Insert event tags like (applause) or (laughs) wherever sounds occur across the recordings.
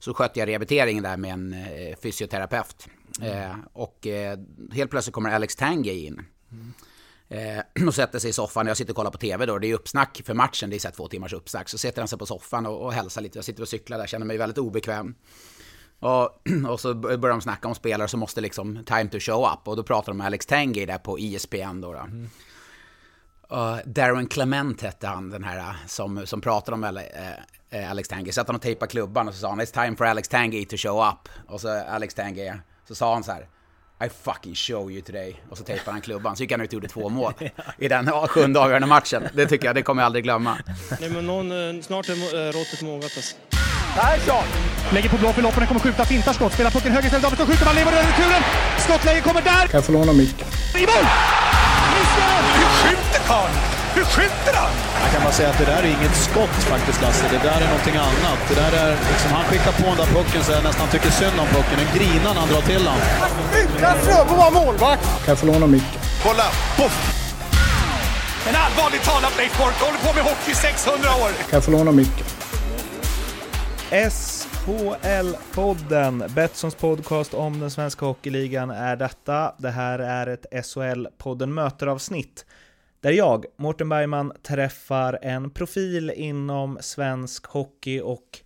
så skötte jag rehabiliteringen där med en eh, fysioterapeut. Eh, och eh, helt plötsligt kommer Alex Tanguay in. Eh, (clears throat) och sätter sig i soffan. Jag sitter och kollar på TV då. Det är uppsnack för matchen. Det är så två timmars uppsnack. Så sätter han sig på soffan och, och hälsar lite. Jag sitter och cyklar där. Känner mig väldigt obekväm. Och, (clears throat) och så börjar de snacka om spelare som måste liksom time to show up. Och då pratar de om Alex Tanguay där på ESPN då. då. Uh, Darren Clement hette han, den här uh, som, som pratade om uh, uh, Alex Tanguay. Så att han och tejpade klubban och så sa han It's time for Alex Tanguay to show up. Och så Alex Tanguay, så sa han så här I fucking show you today. Och så tejpade han klubban. Så gick han ut och gjorde två mål (laughs) i den sjunde avgörande matchen. Det tycker jag, det kommer jag aldrig glömma. Nej, men någon, eh, snart är eh, råttet mogat alltså. Persson! Lägger på blå för loppen, kommer skjuta, fintar skott, spelar pucken höger istället, Davidsson skjuter, man lever över returen! Skottläge kommer där! Kan jag få låna micken? I mål! Missar! Hur skjuter karln? Hur skjuter han? Jag kan bara säga att det där är inget skott faktiskt Lasse. Det där är någonting annat. Det där är liksom, han skickar på den där pucken så jag nästan tycker synd om pucken. Den grinar när han drar till den. Utan Fröbo var målvakt! Kan jag få låna micken? Kolla! Poff! En allvarligt talat Leif Boork håller på med hockey i 600 år! Kan jag få låna micken? SHL-podden, Betssons podcast om den svenska hockeyligan är detta. Det här är ett SHL-podden möteravsnitt där jag, Mårten Bergman, träffar en profil inom svensk hockey och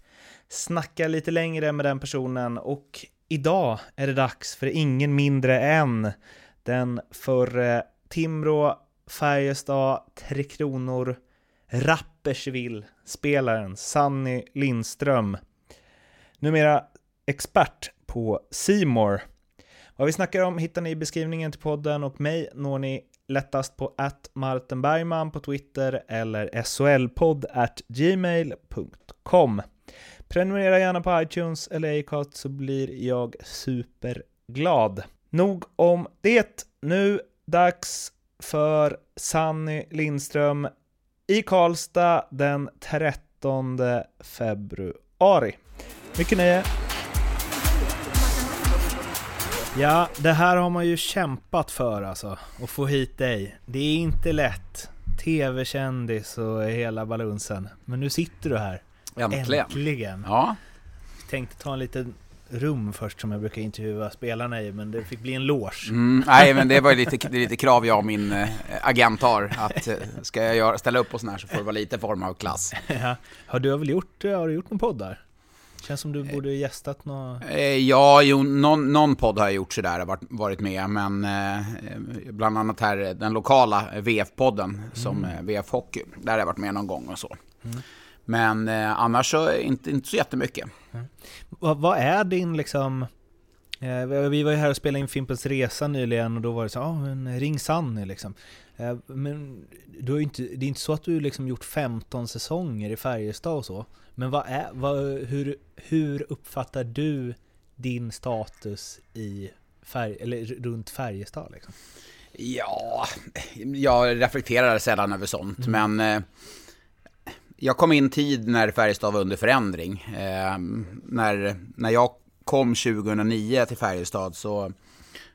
snackar lite längre med den personen. Och idag är det dags för ingen mindre än den förre Timrå, Färjestad, Tre Kronor, Rappersville-spelaren Sanny Lindström. Numera expert på Simor. Vad vi snackar om hittar ni i beskrivningen till podden och mig når ni lättast på att Martin Bergman på Twitter eller solpodd at gmail.com. Prenumerera gärna på iTunes eller Acast så blir jag superglad. Nog om det. Nu dags för Sanny Lindström i Karlstad den 13 februari. Mycket nöje! Ja, det här har man ju kämpat för alltså, att få hit dig. Det är inte lätt. TV-kändis och hela balunsen. Men nu sitter du här. Äntligen. Äntligen. Ja, Tänkte ta en liten rum först som jag brukar intervjua spelarna i, men det fick bli en loge. mm, nej men det var ju lite, lite krav jag och min eh, agent har. Att eh, ska jag göra, ställa upp på sån här så får det vara lite form av klass. (laughs) Ja. Har du väl gjort, har du gjort någon podd där? Känns som du borde gästat något... Eh, Ja, jo, någon, någon podd har jag gjort sådär, har varit, varit med, men eh, bland annat här den lokala VF-podden som mm. VF Hockey, där har jag varit med någon gång och så. Men eh, annars så inte, inte så jättemycket. Vad, vad är din liksom... Eh, vi var ju här och spelade in Fimpens Resa nyligen och då var det så ja men ring Sanny liksom. Eh, men du har inte, det är inte så att du liksom gjort 15 säsonger i Färjestad och så. Men vad är, vad, hur, hur uppfattar du din status i färg, eller runt Färjestad liksom? Ja, jag reflekterar sällan över sånt, men eh, jag kom in tid när Färjestad var under förändring. Eh, när, när jag kom 2009 till Färjestad så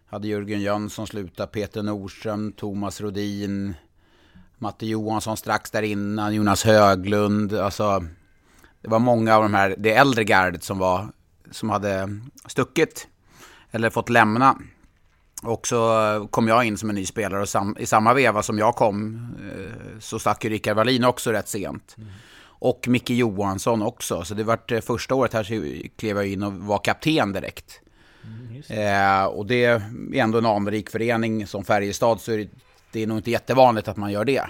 hade Jörgen Jönsson slutat, Peter Nordström, Thomas Rodin, Matte Johansson strax där innan, Jonas Höglund. Alltså, det var många av de här, det äldre gardet som, var, som hade stuckit eller fått lämna. Och så kom jag in som en ny spelare och sam, i samma veva som jag kom eh, så stack ju Rickard Wallin också rätt sent. Mm. Och Micke Johansson också. Så det var eh, första året här så klev jag in och var kapten direkt. Eh, och det är ändå en anrik förening som Färjestad så är det, det är nog inte jättevanligt att man gör det.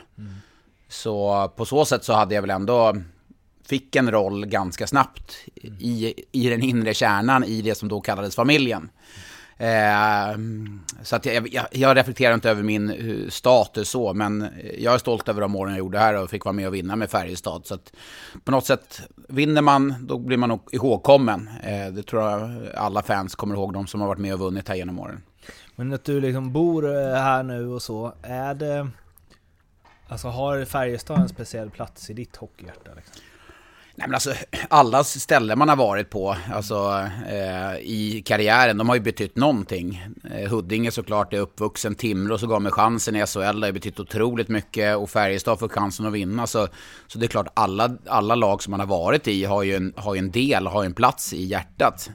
Så på så sätt så hade jag väl ändå fick en roll ganska snabbt i, i den inre kärnan i det som då kallades familjen. Eh, så att jag, jag, jag reflekterar inte över min eh, status så, men jag är stolt över de åren jag gjorde här och fick vara med och vinna med Färjestad. Så att på något sätt, vinner man, då blir man nog ihågkommen. Eh, det tror jag alla fans kommer ihåg, de som har varit med och vunnit här genom åren. Men att du liksom bor eh, här nu och så, är det... Alltså har Färjestad en speciell plats i ditt hockeyhjärta? Liksom? Nej, men alltså, alla ställen man har varit på alltså, eh, i karriären, de har ju betytt någonting. Eh, Huddinge såklart är uppvuxen, Timrå så gav mig chansen i SHL, det har betytt otroligt mycket och Färjestad får chansen att vinna. Så, så det är klart, alla, alla lag som man har varit i har ju en, har ju en del, har ju en plats i hjärtat.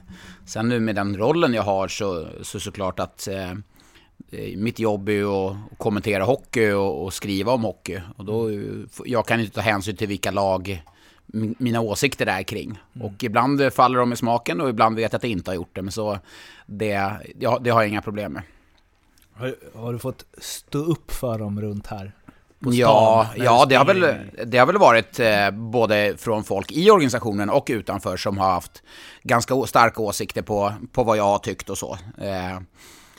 Sen nu med den rollen jag har så, så såklart att eh, eh mitt jobb är ju att kommentera hockey och, och, skriva om hockey. Och då, jag kan inte ta hänsyn till vilka lag mina åsikter är kring. Mm. Och ibland faller de i smaken och ibland vet jag att jag inte har gjort det. Men så det, det, har jag inga problem med. Har, har, du fått stå upp för dem runt här? ja, ja det, har väl, det har väl varit eh, både från folk i organisationen och utanför som har haft ganska starka åsikter på, på vad jag har tyckt och så. Eh,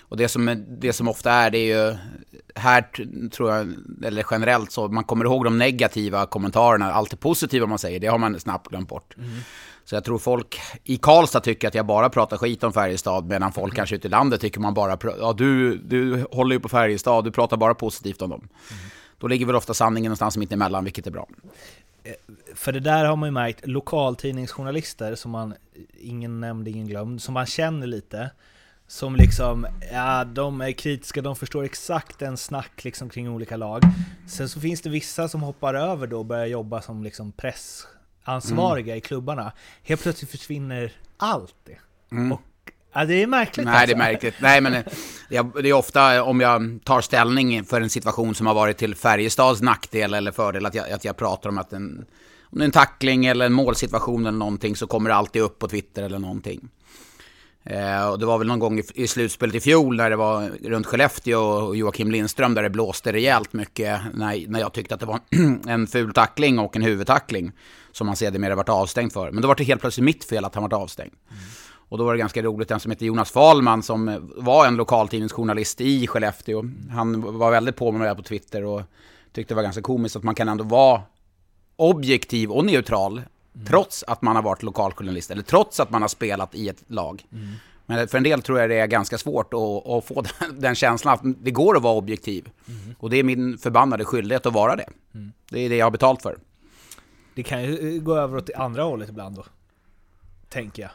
och det som, det som ofta är, det är ju, här tror jag, eller generellt så, man kommer ihåg de negativa kommentarerna, allt det positiva man säger, det har man snabbt glömt bort. Mm. Så jag tror folk i Karlstad tycker att jag bara pratar skit om Färjestad, medan folk mm. kanske ute i landet tycker man bara, ja du, du håller ju på Färjestad, du pratar bara positivt om dem. Mm. Då ligger väl ofta sanningen någonstans mitt emellan, vilket är bra. Eh, för det där har man ju märkt, lokaltidningsjournalister som man, ingen nämnd, ingen glömd, som man känner lite, som liksom, ja de är kritiska, de förstår exakt en snack liksom kring olika lag. Sen så finns det vissa som hoppar över då och börjar jobba som liksom pressansvariga mm. i klubbarna. Helt plötsligt försvinner allt det. Mm. Och, ja, det är märkligt Nej, alltså. det är alltså. märkligt. Nej, men (laughs) det är ofta om jag tar ställning för en situation som har varit till Färjestads nackdel eller fördel, att jag, att jag pratar om att en, om det är en tackling eller en målsituation eller någonting så kommer det alltid upp på Twitter eller någonting. Eh, och det var väl någon gång i, i slutspelet i fjol när det var runt Skellefteå och Joakim Lindström där det blåste rejält mycket när, när jag tyckte att det var (clears throat) en ful tackling och en huvudtackling som han sedermera varit avstängd för. Men då var det helt plötsligt mitt fel att han var avstängd. Mm. Och då var det ganska roligt, en som heter Jonas Fahlman som var en lokaltidningsjournalist i Skellefteå. Han var väldigt på med det på Twitter och tyckte det var ganska komiskt att man kan ändå vara objektiv och neutral Mm. Trots att man har varit lokaljournalist, eller trots att man har spelat i ett lag. Mm. Men för en del tror jag det är ganska svårt att, att få (laughs) den, den, känslan att det går att vara objektiv. Mm. Och det är min förbannade skyldighet att vara det. Mm. Det är det jag har betalt för. Det kan ju gå över åt det andra hållet ibland då. Tänker jag.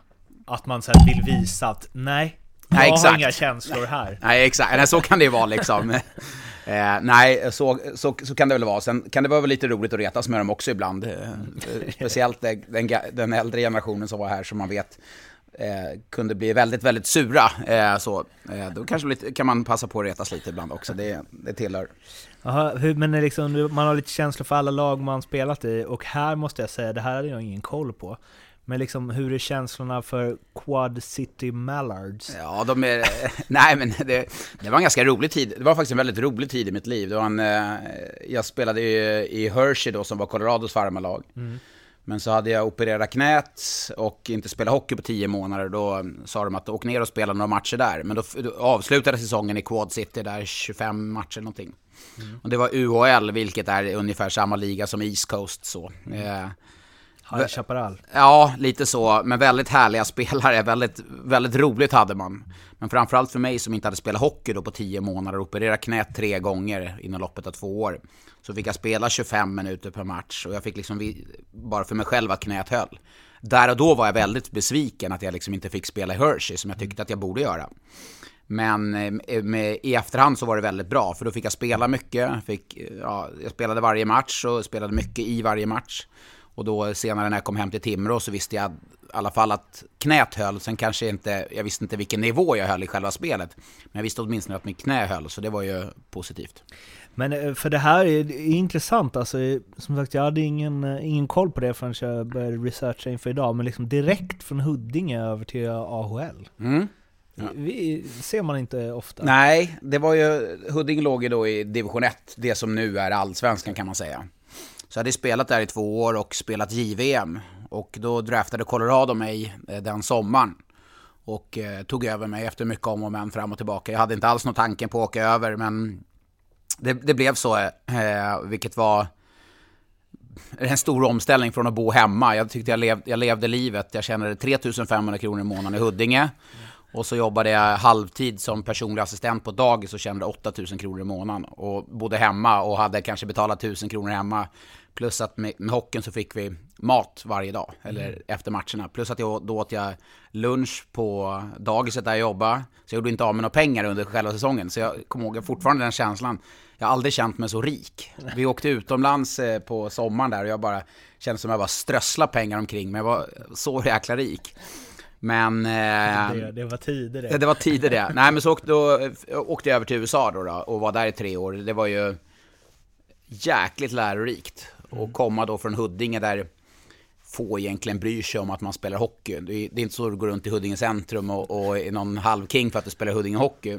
Att man sen vill visa att nej, jag nej, har inga känslor här. Nej, exakt. Nej, så kan det ju vara liksom. (laughs) Eh, nej, så, så, så kan det väl vara. Sen kan det vara lite roligt att retas med dem också ibland. Eh, (laughs) speciellt den, den äldre generationen som var här som man vet eh, kunde bli väldigt, väldigt sura. Eh, så, eh, då kanske lite, kan man passa på att retas lite ibland också. Det, det tillhör. Aha, hur, men liksom, man har lite känslor för alla lag man spelat i och här måste jag säga, det här hade jag ingen koll på. Men liksom, hur är känslorna för Quad City Mallards? Ja, de är... (laughs) nej, men det, det var en ganska rolig tid. Det var faktiskt en väldigt rolig tid i mitt liv. Det var en, eh, jag spelade i, i Hershey då, som var Colorados farmarlag. Mm. Men så hade jag opererat knät och inte spelat hockey på tio månader. Då sa de att åk ner och spela några matcher där. Men då, då avslutade säsongen i Quad City, där 25 matcher någonting. Mm. Och det var UHL, vilket är ungefär samma liga som East Coast. Så. Mm. Eh, High Chaparral. Ja, lite så. Men väldigt härliga (laughs) spelare. Väldigt, väldigt roligt hade man. Men framförallt för mig som inte hade spelat hockey då på tio månader och opererat knät tre gånger inom loppet av två år. Så fick jag spela 25 minuter per match och jag fick liksom, bara för mig själv, att knät höll. Där och då var jag väldigt besviken att jag liksom inte fick spela i Hershey som jag tyckte att jag borde göra. Men eh, med, i efterhand så var det väldigt bra, för då fick jag spela mycket. Fick, ja, jag spelade varje match och spelade mycket i varje match. Och då senare när jag kom hem till Timrå så visste jag i alla fall att knät höll. Sen kanske inte, jag visste inte vilken nivå jag höll i själva spelet. Men jag visste åtminstone att mitt knä höll, så det var ju positivt. Men eh, för det här är, intressant, alltså som sagt jag hade ingen, eh, ingen koll på det förrän jag började researcha inför idag, men liksom direkt från Huddinge över till AHL. Mm. Ja. Vi, ser man inte ofta. Nej, det var ju, Huddinge låg ju då i division 1, det som nu är allsvenskan kan man säga. Så jag hade spelat där i två år och spelat JVM. Och då draftade Colorado mig eh, den sommaren. Och eh, tog över mig efter mycket om och men fram och tillbaka. Jag hade inte alls någon tanke på att åka över, men det, det blev så, eh, eh vilket var en stor omställning från att bo hemma. Jag tyckte jag, lev, jag levde livet. Jag tjänade 3500 kronor i månaden i Huddinge. Och så jobbade jag halvtid som personlig assistent på dagis och tjänade 8000 kronor i månaden. Och bodde hemma och hade kanske betalat 1000 kronor hemma. Plus att med, med hockeyn så fick vi mat varje dag, eller mm. efter matcherna. Plus att jag, då åt jag lunch på dagiset där jag jobbade. Så jag gjorde inte av med några pengar under själva säsongen. Så jag kommer ihåg fortfarande den känslan. Jag har aldrig känt mig så rik. Vi åkte utomlands eh, på sommaren där och jag bara kände som att jag bara strössla pengar omkring. Men jag var så jäkla rik. Men... Eh, det, det, var tider det. Det var tider det. Nej men så åkte, då, åkte jag över till USA då, då och var där i tre år. Det var ju jäkligt lärorikt. Och komma då från Huddinge där få egentligen bryr sig om att man spelar hockey. Det är, det är inte så att du går runt i Huddinge centrum och, och är någon halvking för att du spelar Huddinge hockey.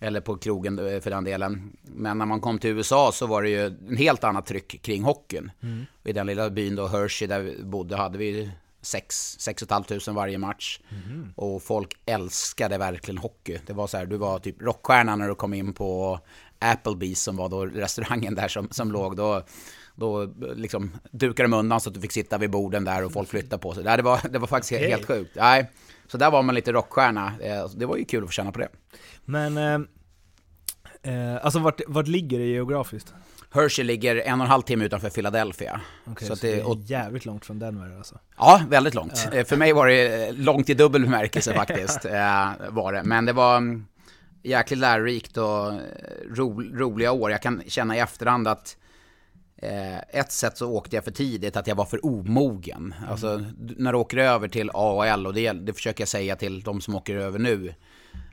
Eller på krogen eh, för den delen. Men när man kom till USA så var det ju en helt annat tryck kring hockeyn. Mm. I den lilla byn då, Hershey, där vi bodde, hade vi 6 500 varje match. Mm. Och folk älskade verkligen hockey. Det var så här, du var typ rockstjärna när du kom in på Applebee's som var då restaurangen där som, som låg. Då, då liksom dukade de undan så att du fick sitta vid borden där och folk flyttade på sig. Det var, det var faktiskt okay. helt sjukt. Nej, så där var man lite rockstjärna. Eh, det var ju kul att få känna på det. Men, eh, eh, alltså vart, vart ligger det geografiskt? Hershey ligger en och en halv timme utanför Philadelphia. Okay, så, så det, är jävligt långt från Denver alltså? Ja, väldigt långt. Ja. Eh, för mig var det långt i dubbel bemärkelse (laughs) faktiskt. var det. Men det var mm, jäkligt lärorikt och ro, roliga år. Jag kan känna i efterhand att ett sätt så åkte jag för tidigt, att jag var för omogen. Mm. Alltså, när du åker över till AHL, och det, det försöker jag säga till de som åker över nu,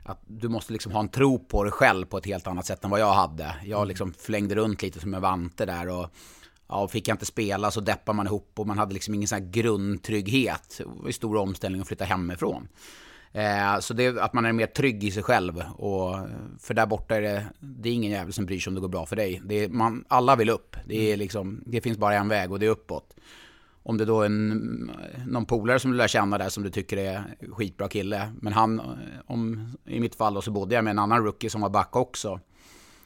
att du måste liksom ha en tro på dig själv på ett helt annat sätt än vad jag hade. Jag mm. liksom flängde runt lite som en vante där och ja, fick jag inte spela så deppade man ihop och man hade liksom ingen sån här grundtrygghet. Det var en stor omställning att flytta hemifrån. Eh, så det, att man är mer trygg i sig själv. Och, för där borta är det, det är ingen jävel som bryr sig om det går bra för dig. Det är, man, alla vill upp. Det, är liksom, det finns bara en väg och det är uppåt. Om det då är en, någon polare som du lär känna där som du tycker är skitbra kille. Men han, om, i mitt fall då, så bodde jag med en annan rookie som var back också.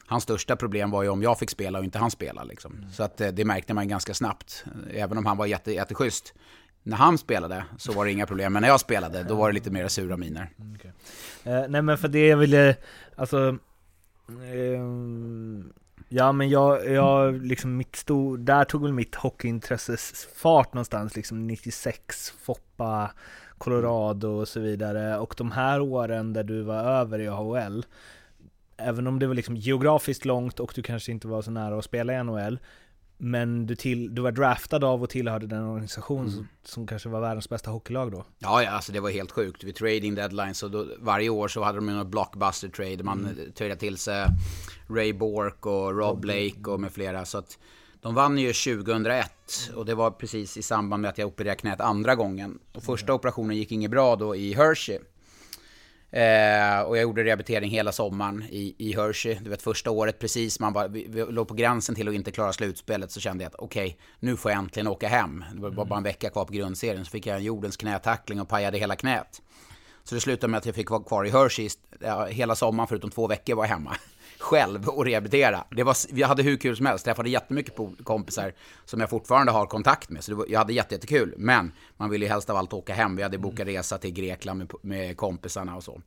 Hans största problem var ju om jag fick spela och inte han spela. Liksom. Mm. Så att, eh, det märkte man ganska snabbt. Även om han var jätte, jätteschysst när han spelade så var det inga problem, men när jag spelade då var det lite mer sura miner. Mm, okay. Eh, nej men för det jag ville, alltså eh, Ja men jag, jag liksom mitt stor, där tog väl mitt hockeyintresse fart någonstans liksom 96, Foppa, Colorado och så vidare och de här åren där du var över i AHL Även om det var liksom geografiskt långt och du kanske inte var så nära att spela i NHL men du, till, du var draftad av och tillhörde den organisation mm. som, som, kanske var världens bästa hockeylag då? Ja, ja, alltså det var helt sjukt. Vid trading deadlines, så då, varje år så hade de en blockbuster trade. Man mm. tradade till sig Ray Bork och Rob Blake och med flera. Så att de vann ju 2001 och det var precis i samband med att jag opererade knät andra gången. Och första operationen gick inget bra då i Hershey. Eh, och jag gjorde rehabilitering hela sommaren i, i Hershey. Du vet första året precis, man bara, vi, vi låg på gränsen till att inte klara slutspelet. Så kände jag att okej, okay, nu får jag äntligen åka hem. Det var bara en vecka kvar på grundserien. Så fick jag en jordens knätackling och pajade hela knät. Så det slutade med att jag fick vara kvar i Hershey ja, hela sommaren förutom två veckor var jag hemma själv och rehabilitera. Det var, vi hade hur kul som helst, träffade jättemycket kompisar som jag fortfarande har kontakt med. Så var, jag hade jättekul. Men man ville ju helst av allt åka hem. Vi hade bokat resa till Grekland med, med kompisarna och så.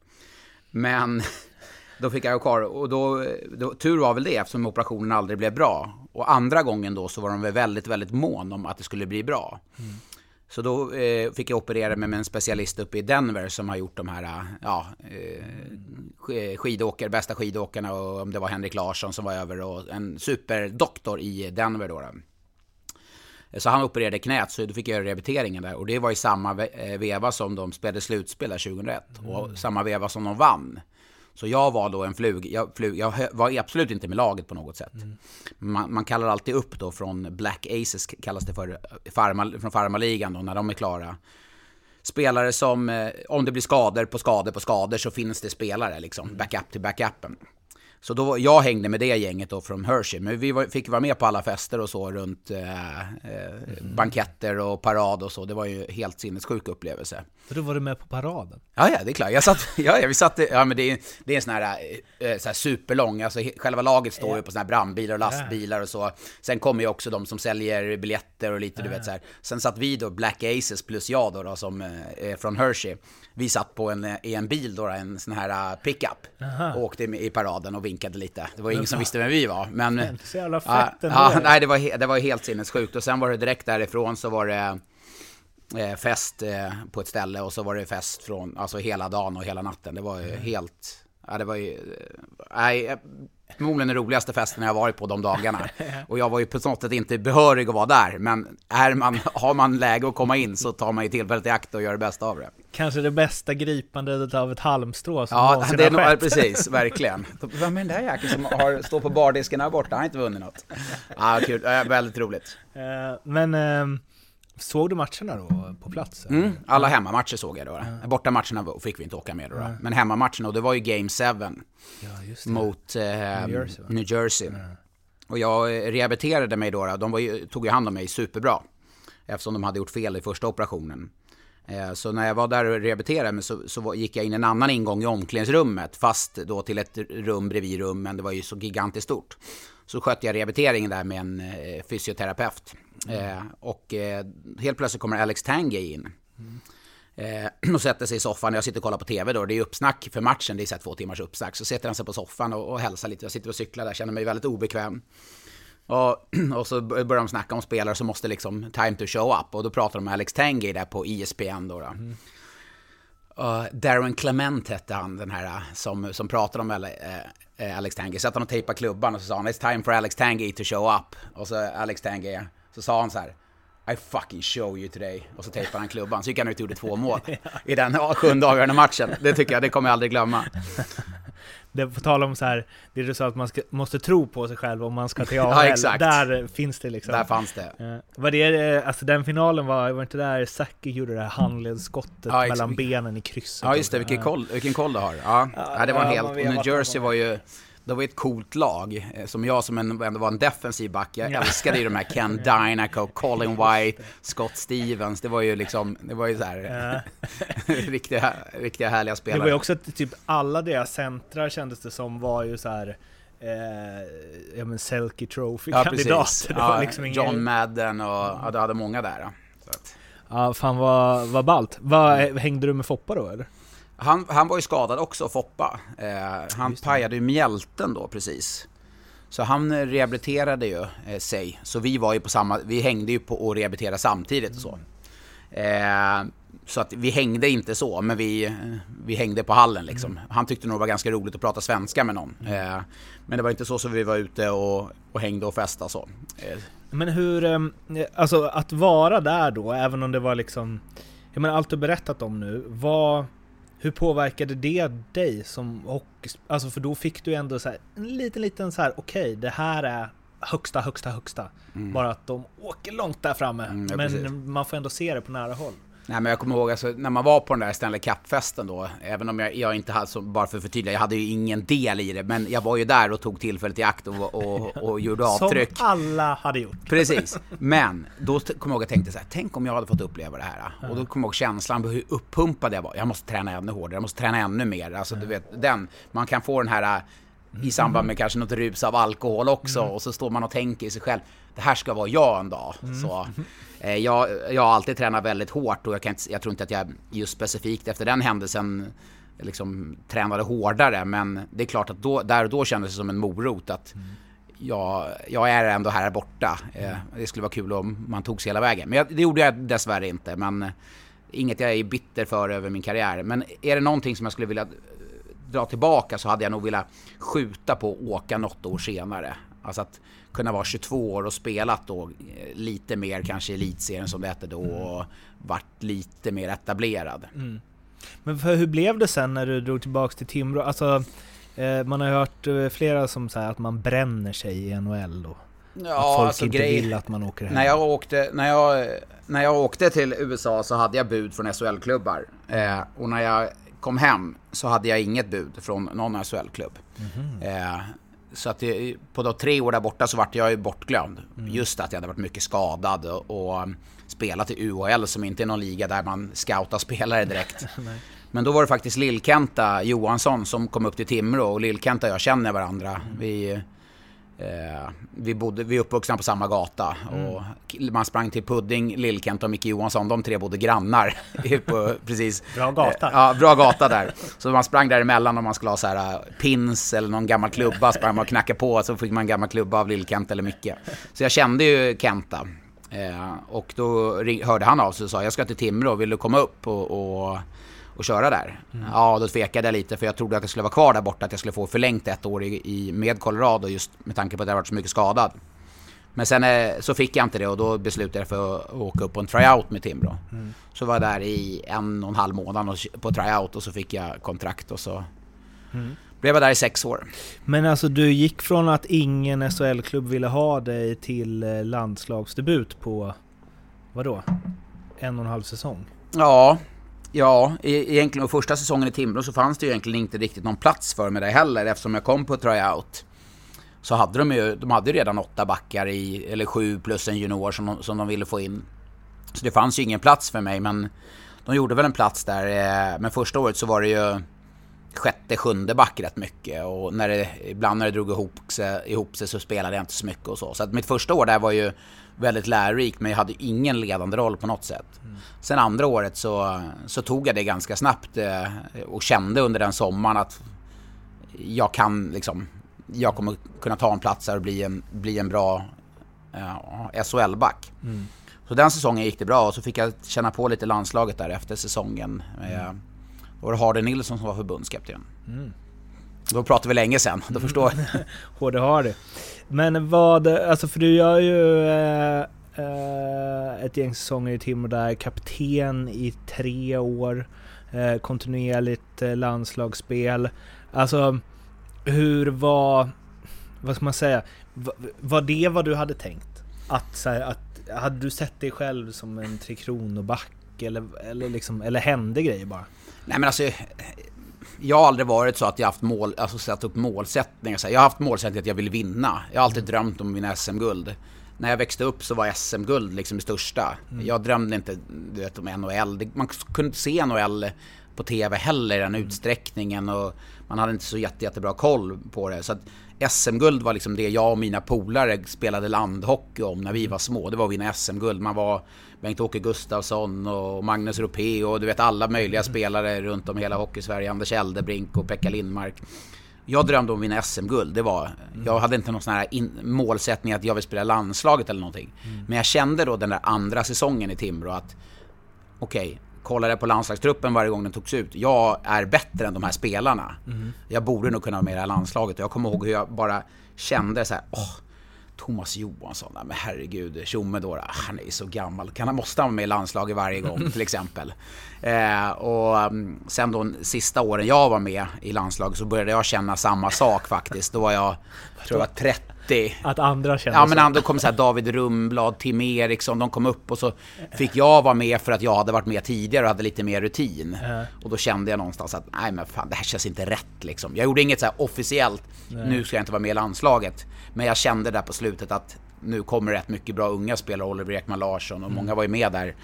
Men (laughs) då fick jag gå kvar och då, då, tur var väl det eftersom operationen aldrig blev bra. Och andra gången då så var de väldigt, väldigt mån om att det skulle bli bra. Mm. Så då eh, fick jag operera mig med en specialist uppe i Denver som har gjort de här eh, ja, eh, skidåkare, bästa skidåkarna och om det var Henrik Larsson som var över och en superdoktor i Denver då. då. Så han opererade knät, så då fick jag göra rehabiliteringen där. Och det var i samma eh, veva som de spelade slutspel 2001. Mm. Och samma veva som de vann. Så jag var då en flug, jag, flug, jag var absolut inte med laget på något sätt. Mm. Man, man, kallar alltid upp då från Black Aces, kallas det för, farma, från farmaligan då, när de är klara. Spelare som, eh, om det blir skador på skador på skador så finns det spelare liksom, backup till backupen. Så då, jag hängde med det gänget då från Hershey, men vi var, fick vara med på alla fester och så runt eh, eh, banketter och parad och så. Det var ju helt sinnessjuk upplevelse. Så då var du med på paraden? Ja, ja, det är klart. Jag satt, (laughs) ja, ja, vi satt, ja men det är, det är en sån här, eh, så här superlång, alltså själva laget står ju på såna här brandbilar och lastbilar och så. Sen kommer ju också de som säljer biljetter och lite, du vet så här. Sen satt vi då, Black Aces plus jag då, då som eh, från Hershey. Vi satt på en, i en bil då, en sån här eh, pickup. Och åkte i paraden och vinkade lite. Det var ingen som visste vem vi var, men... Så jävla Ja, fett ändå. ja, nej, det var, det var helt sinnessjukt. Och sen var det direkt därifrån så var det eh, fest eh, på ett ställe och så var det fest från, alltså hela dagen och hela natten. Det var ju helt, ja det var ju, nej, förmodligen den roligaste festen jag har varit på de dagarna. (laughs) Och jag var ju på något sätt inte behörig att vara där, men är man, har man läge att komma in så tar man ju tillfället i akt och gör det bästa av det. Kanske det bästa gripandet av ett halmstrå som Ja, någonsin det är har nog, ja, skett. precis, verkligen. (laughs) Vem är den där jäkeln som har, står på bardisken här borta? Han har inte vunnit något. (laughs) Ja, kul, ja, väldigt roligt. Eh, Men ehm, såg du matcherna då på plats? Mm, alla hemmamatcher såg jag då. Bortamatcherna fick vi inte åka med då. då. Men hemmamatcherna, och det var ju Game 7 Ja, mot eh, New Jersey? New Jersey. Och jag eh, rehabiliterade mig då. De ju, tog ju hand om mig superbra. Eftersom de hade gjort fel i första operationen. Eh, Så när jag var där och rehabiliterade mig så, så gick jag in en annan ingång i omklädningsrummet. Fast då till ett rum bredvid rummen. Det var ju så gigantiskt stort. Så skötte jag rehabiliteringen där med en eh, fysioterapeut. Eh, och eh, helt plötsligt kommer Alex Tangay in. Eh, (clears throat) och sätter sig i soffan. Jag sitter och kollar på TV då. Det är uppsnack för matchen. Det är så här två timmars uppsnack. Så sätter han sig på soffan och, och hälsar lite. Jag sitter och cyklar där. Känner mig väldigt obekväm. Och, (clears throat) och så börjar de snacka om spelare som måste liksom time to show up. Och då pratar de med Alex Tangay där på E ESPN då. då. Uh, Darren Clement hette han, den här uh, som, som pratade om eh, eh, Alex Tangay. Så att han och tejpade klubban och så sa han It's time for Alex Tangay to show up. Och så Alex Tangay, så sa han så här I fucking show you today. Och så tejpade han klubban. Så gick han ut och gjorde två mål (laughs) i den ja, (laughs) sjunde avgörande matchen. Det tycker jag, det kommer jag aldrig glömma. (laughs) Det på tal om så här, det du sa att man ska, måste tro på sig själv om man ska till AHL. Ja, exakt. Där finns det liksom. Där fanns det. Eh, Var det, eh, alltså den finalen var, var inte där Zacke gjorde det här handledsskottet Ja, mellan benen i krysset? Ja just det, vilken Ja. koll, vilken koll du har. Ja, ja det var ja, helt... Och New Jersey var ju... Det var ett coolt lag. eh, Som jag som en, ändå var en defensiv back. Jag Ja. älskade ju de här Ken (laughs) Dynaco, Colin White, Scott Stevens. Det var ju liksom... Det var ju så här... (laughs) riktiga, riktiga härliga Det spelare. var ju också att typ alla deras centrar kändes det som var ju så här. Eh, ja men Selke ja, Trophy-kandidater. det Ja, var liksom ingen... John Madden och... Ja, du hade många där. Så att, Ja, fan vad, vad ballt. Vad, Mm. hängde du med Foppa då eller? Han, han var ju skadad också, Foppa. Eh, han pajade ju mjälten då precis. Så han eh, rehabiliterade ju eh, sig. Så vi var ju på samma, vi hängde ju på och rehabiliterade samtidigt och så. Eh, så att vi hängde inte så, men vi, eh, vi hängde på hallen liksom. Han tyckte nog det var ganska roligt att prata svenska med någon. Eh, men det var inte så som vi var ute och, och hängde och festade så. Eh, Men hur, ehm, alltså att vara där då, även om det var liksom, jag menar allt du berättat om nu, vad, hur påverkade det dig som hockey, alltså för då fick du ändå så här, en liten liten så här, okej det här är högsta, högsta, högsta. Bara att de åker långt där framme. Mm, ja, men precis. man får ändå se det på nära håll. Nej men jag kommer ihåg alltså, när man var på den där Stanley Cup-festen då, även om jag, jag inte hade, så, bara för att förtydliga, jag hade ju ingen del i det, men jag var ju där och tog tillfället i akt och, och, (laughs) och gjorde avtryck. Som alla hade gjort. Precis, (laughs) men då kommer jag ihåg att jag tänkte så här, tänk om jag hade fått uppleva det här. Och då kommer jag ihåg känslan på hur uppumpad jag var. Jag måste träna ännu hårdare, jag måste träna ännu mer. Alltså du vet, den, man kan få den här i samband med kanske något rus av alkohol också och så står man och tänker i sig själv, det här ska vara jag en dag. Så, (laughs) eh, jag, jag har alltid tränat väldigt hårt och jag, kan inte, jag tror inte att jag just specifikt efter den händelsen liksom tränade hårdare men det är klart att då, där och då kändes det som en morot att jag, jag är ändå här borta. Eh, det skulle vara kul om man tog sig hela vägen. Men jag, det gjorde jag dessvärre inte. Men eh, inget jag är bitter för över min karriär. Men är det någonting som jag skulle vilja dra tillbaka så hade jag nog velat skjuta på att åka något år senare. Alltså att kunna vara 22 år och spelat då eh, lite mer kanske elitserien som det hette då och varit lite mer etablerad. Men för hur blev det sen när du drog tillbaks till Timrå? Alltså, eh, man har hört eh, flera som säger att man bränner sig i NHL då. Ja, att folk alltså inte grej- vill att man åker hem? När jag, åkte, när, jag, när jag åkte till USA så hade jag bud från SHL-klubbar. Eh, och när jag kom hem så hade jag inget bud från någon SHL-klubb. Eh, så att det, på de tre år där borta så vart jag ju bortglömd. Just att jag hade varit mycket skadad och, och spelat i UHL som inte är någon liga där man scoutar (laughs) spelare direkt. (laughs) Men då var det faktiskt Lill-Kenta Johansson som kom upp till Timrå och Lill-Kenta och jag känner varandra. Vi, Eh, vi, bodde, vi är uppvuxna på samma gata och man sprang till Pudding, Lill-Kent och Micke Johansson, de tre bodde grannar. (laughs) på, precis. Bra gata. Eh, ja, bra gata där. Så man sprang däremellan om man skulle ha så här eh, pins eller någon gammal klubba, sprang man och knackade på så fick man en gammal klubba av Lill-Kent eller Micke. Så jag kände ju Kenta. Eh, och då hörde han av sig och sa, jag ska till Timrå, vill du komma upp och, och och köra där. Ja, då tvekade jag lite för jag trodde att jag skulle vara kvar där borta, att jag skulle få förlängt ett år i, i, med Colorado just med tanke på att jag varit så mycket skadad. Men sen eh, så fick jag inte det och då beslutade jag för att åka upp på en tryout med Timrå. Så var jag där i en och en halv månad på tryout och så fick jag kontrakt och så blev jag där i sex år. Men alltså du gick från att ingen SHL-klubb ville ha dig till eh, landslagsdebut på, vadå? En och en halv säsong? Ja, ja, e-, egentligen och första säsongen i Timrå så fanns det ju egentligen inte riktigt någon plats för mig där heller eftersom jag kom på tryout. Så hade de ju, de hade ju redan åtta backar i, eller sju plus en junior som de, som de ville få in. Så det fanns ju ingen plats för mig men de gjorde väl en plats där. Eh, men första året så var det ju sjätte, sjunde back rätt mycket och när det, ibland när det drog ihop sig, ihop sig så spelade jag inte så mycket och så. Så att mitt första år där var ju väldigt lärorikt men jag hade ingen ledande roll på något sätt. Sen andra året så, så tog jag det ganska snabbt eh, och kände under den sommaren att jag kan liksom, jag kommer kunna ta en plats här och bli en, bli en bra eh, SHL-back. Så den säsongen gick det bra och så fick jag känna på lite landslaget där efter säsongen. Eh, Då var det Hardy Nilsson som var förbundskapten. Då pratar vi länge sen, då förstår jag. (laughs) HD har det. Men vad, alltså för du gör ju eh, eh, ett gäng säsonger i Timrå där, kapten i tre år, eh, kontinuerligt eh, landslagsspel. Alltså, hur var, vad ska man säga, Va- var det vad du hade tänkt? Att, så här, att hade du sett dig själv som en Tre Kronor-back eller, eller, liksom, eller hände grejer bara? Nej men alltså, jag har aldrig varit så att jag haft mål, alltså satt upp målsättningar. Jag har haft målsättning att jag vill vinna. Jag har alltid drömt om vinna SM-guld. När jag växte upp så var SM-guld liksom det största. Jag drömde inte du vet, om NHL. Man kunde inte se NHL på TV heller i den utsträckningen och man hade inte så jätte, jättebra koll på det. Så att SM-guld var liksom det jag och mina polare spelade landhockey om när vi var små. Det var att vinna SM-guld. Man var Bengt-Åke Gustafsson och Magnus Ropé och du vet alla möjliga spelare runt om i hela Hockeysverige. Anders Eldebrink och Pekka Lindmark. Jag drömde om att vinna SM-guld. Det var, jag hade inte någon sån här in, målsättning att jag vill spela landslaget eller någonting. Men jag kände då den där andra säsongen i Timrå att okej, kollade på landslagstruppen varje gång den togs ut. Jag är bättre än de här spelarna. Jag borde nog kunna vara med i det här landslaget. Jag kommer ihåg hur jag bara kände så här, åh, Thomas Johansson, men herregud, Tjomme då, han är ju så gammal. Kan han, måste han vara med i landslaget varje gång till exempel? (laughs) Eh, och mm, sen då sista åren jag var med i landslaget så började jag känna samma sak faktiskt. Då var jag, tror jag var 30. Att andra kände Ja så? men han- då kom så här David Rumblad, Tim Eriksson, de kom upp och så fick jag vara med för att jag hade varit med tidigare och hade lite mer rutin. Och då kände jag någonstans att nej men fan det här känns inte rätt liksom. Jag gjorde inget så här officiellt, nu ska jag inte vara med i landslaget. Men jag kände där på slutet att nu kommer rätt mycket bra unga spelare, Oliver Ekman Larsson och många var ju med där.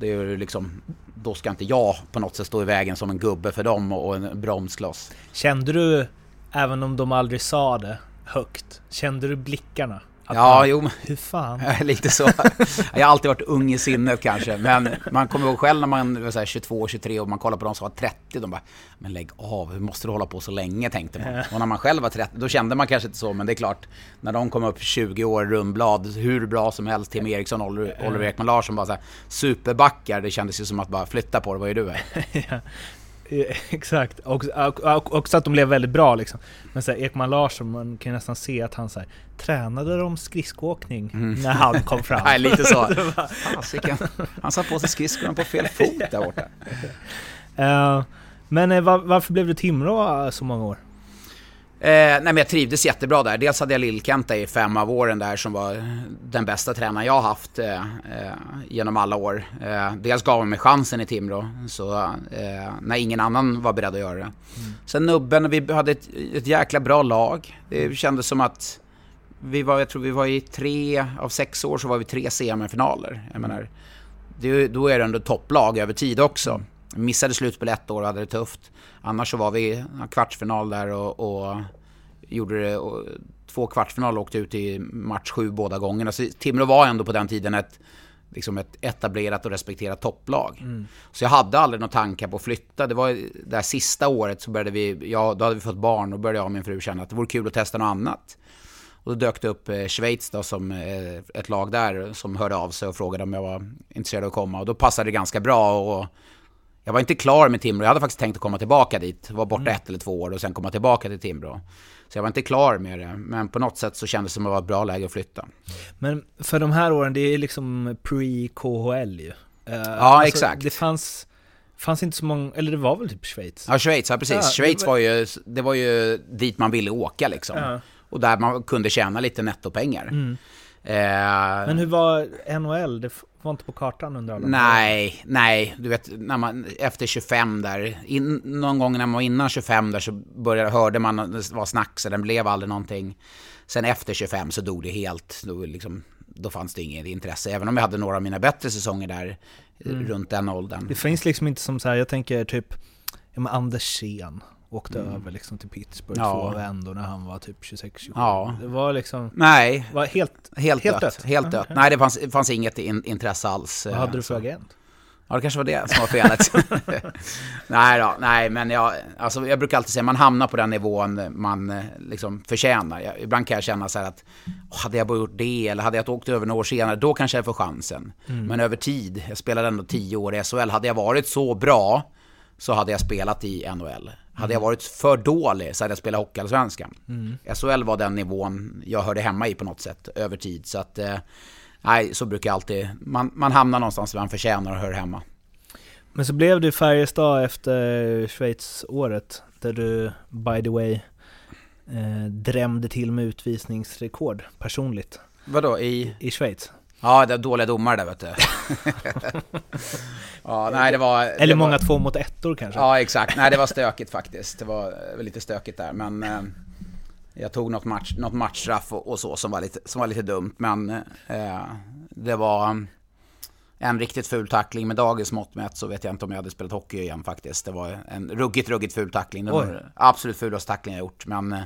Det är liksom, då ska inte jag på något sätt stå i vägen som en gubbe för dem och en bromskloss. Kände du, även om de aldrig sa det högt, kände du blickarna? Att Ja, man, jo Hur fan? (laughs) Lite så. (laughs) Jag har alltid varit ung i sinnet kanske. Men man kommer ihåg själv när man var så här 22, 23 och man kollar på de som var 30. De bara, men lägg av, hur måste du hålla på så länge? Tänkte man. Och när man själv var 30, då kände man kanske inte så. Men det är klart, när de kom upp 20 år, Rumblad, hur bra som helst, Tim Eriksson, Oliver, Ekman Larsson, bara så här, superbackar. Det kändes ju som att bara flytta på det, vad är du? Är? (laughs) Eh, (laughs) Exakt, och, och, och också att de blev väldigt bra liksom. Men så här, Ekman Larsson, man kan ju nästan se att han så här, tränade de skridskoåkning (laughs) när han kom fram. Nej, lite så. (laughs) Fasiken. Han satt på sig skridskorna på fel fot där borta. Eh, men eh, var, varför blev du Timrå så många år? Eh, nej men jag trivdes jättebra där. Dels hade jag Lill-Kenta i fem av åren där som var den bästa tränaren jag haft eh, eh, genom alla år. Eh, dels gav han mig chansen i Timrå, så, eh, när ingen annan var beredd att göra det. Mm. Sen Nubben, vi hade ett, ett jäkla bra lag. Det kändes som att vi var, jag tror vi var i tre av sex år så var vi tre semifinaler. Jag menar, det, då är det ändå topplag över tid också. Missade slutspel ett år och hade det tufft. Annars så var vi kvartsfinal där och, och gjorde det. Och två kvartsfinaler och åkte ut i match sju båda gångerna. Så Timrå var ändå på den tiden ett, liksom ett etablerat och respekterat topplag. Mm. Så jag hade aldrig några tankar på att flytta. Det var det här sista året så började vi, ja då hade vi fått barn och började jag och min fru känna att det vore kul att testa något annat. Och då dök det upp eh, Schweiz då som eh, ett lag där som hörde av sig och frågade om jag var intresserad av att komma. Och då passade det ganska bra och jag var inte klar med Timrå. Jag hade faktiskt tänkt att komma tillbaka dit. Var borta mm. ett eller två år och sen komma tillbaka till Timrå. Så jag var inte klar med det. Men på något sätt så kändes det som att det var ett bra läge att flytta. Men för de här åren, det är liksom pre-KHL ju. Uh, ja, alltså, exakt. Det fanns, fanns inte så många, eller det var väl typ Schweiz? Ja, Schweiz, ja precis. Ja, Schweiz var ju, det var ju dit man ville åka liksom. Ja. Och där man kunde tjäna lite nettopengar. Mm. Eh, Men hur var NHL? Det var inte på kartan under alla Nej, nej. Du vet, när man, efter 25 där, in, någon gång när man var innan 25 där så började, hörde man det var snack så den blev aldrig någonting. Sen efter 25 så dog det helt. Då, liksom, då fanns det inget intresse. Även om jag hade några av mina bättre säsonger där mm. runt den åldern. Det finns liksom inte som så här, jag tänker typ, ja men Anders Sen. Åkte mm. över liksom till Pittsburgh ja. två vändor när han var typ 26-27. Ja. Det var liksom... Nej. Var helt, helt, helt dött. dött. Helt dött. Nej, det fanns, fanns inget in, intresse alls. Vad hade du för agent? Ja, det kanske var det som var felet. (laughs) nej då, nej men jag, alltså, jag brukar alltid säga man hamnar på den nivån man eh, liksom förtjänar. Jag, ibland kan jag känna så här att hade jag bara gjort det eller hade jag åkt över några år senare, då kanske jag får chansen. Mm. Men över tid, jag spelade ändå tio år i SHL, hade jag varit så bra så hade jag spelat i NHL. Hade jag varit för dålig så hade jag spelat Hockeyallsvenskan. Mm. SHL var den nivån jag hörde hemma i på något sätt över tid. Så att, eh, nej, så brukar jag alltid, man, man hamnar någonstans där man förtjänar och hör hemma. Men så blev du Färjestad efter Schweiz-året, där du, by the way, eh, drämde till med utvisningsrekord personligt. Vadå, i? I Schweiz. Ja, det är dåliga domare där vet du. (laughs) ja, nej, det var, Eller det många var, två mot ettor kanske? Ja, exakt. Nej, det var stökigt faktiskt. Det var lite stökigt där, men eh, jag tog något, match, något matchstraff och, och, så som var lite, som var lite dumt. Men eh, det var en riktigt ful tackling med dagens mått mätt så vet jag inte om jag hade spelat hockey igen faktiskt. Det var en ruggigt, ruggigt ful tackling. Det var absolut fulaste tackling jag gjort. Men eh,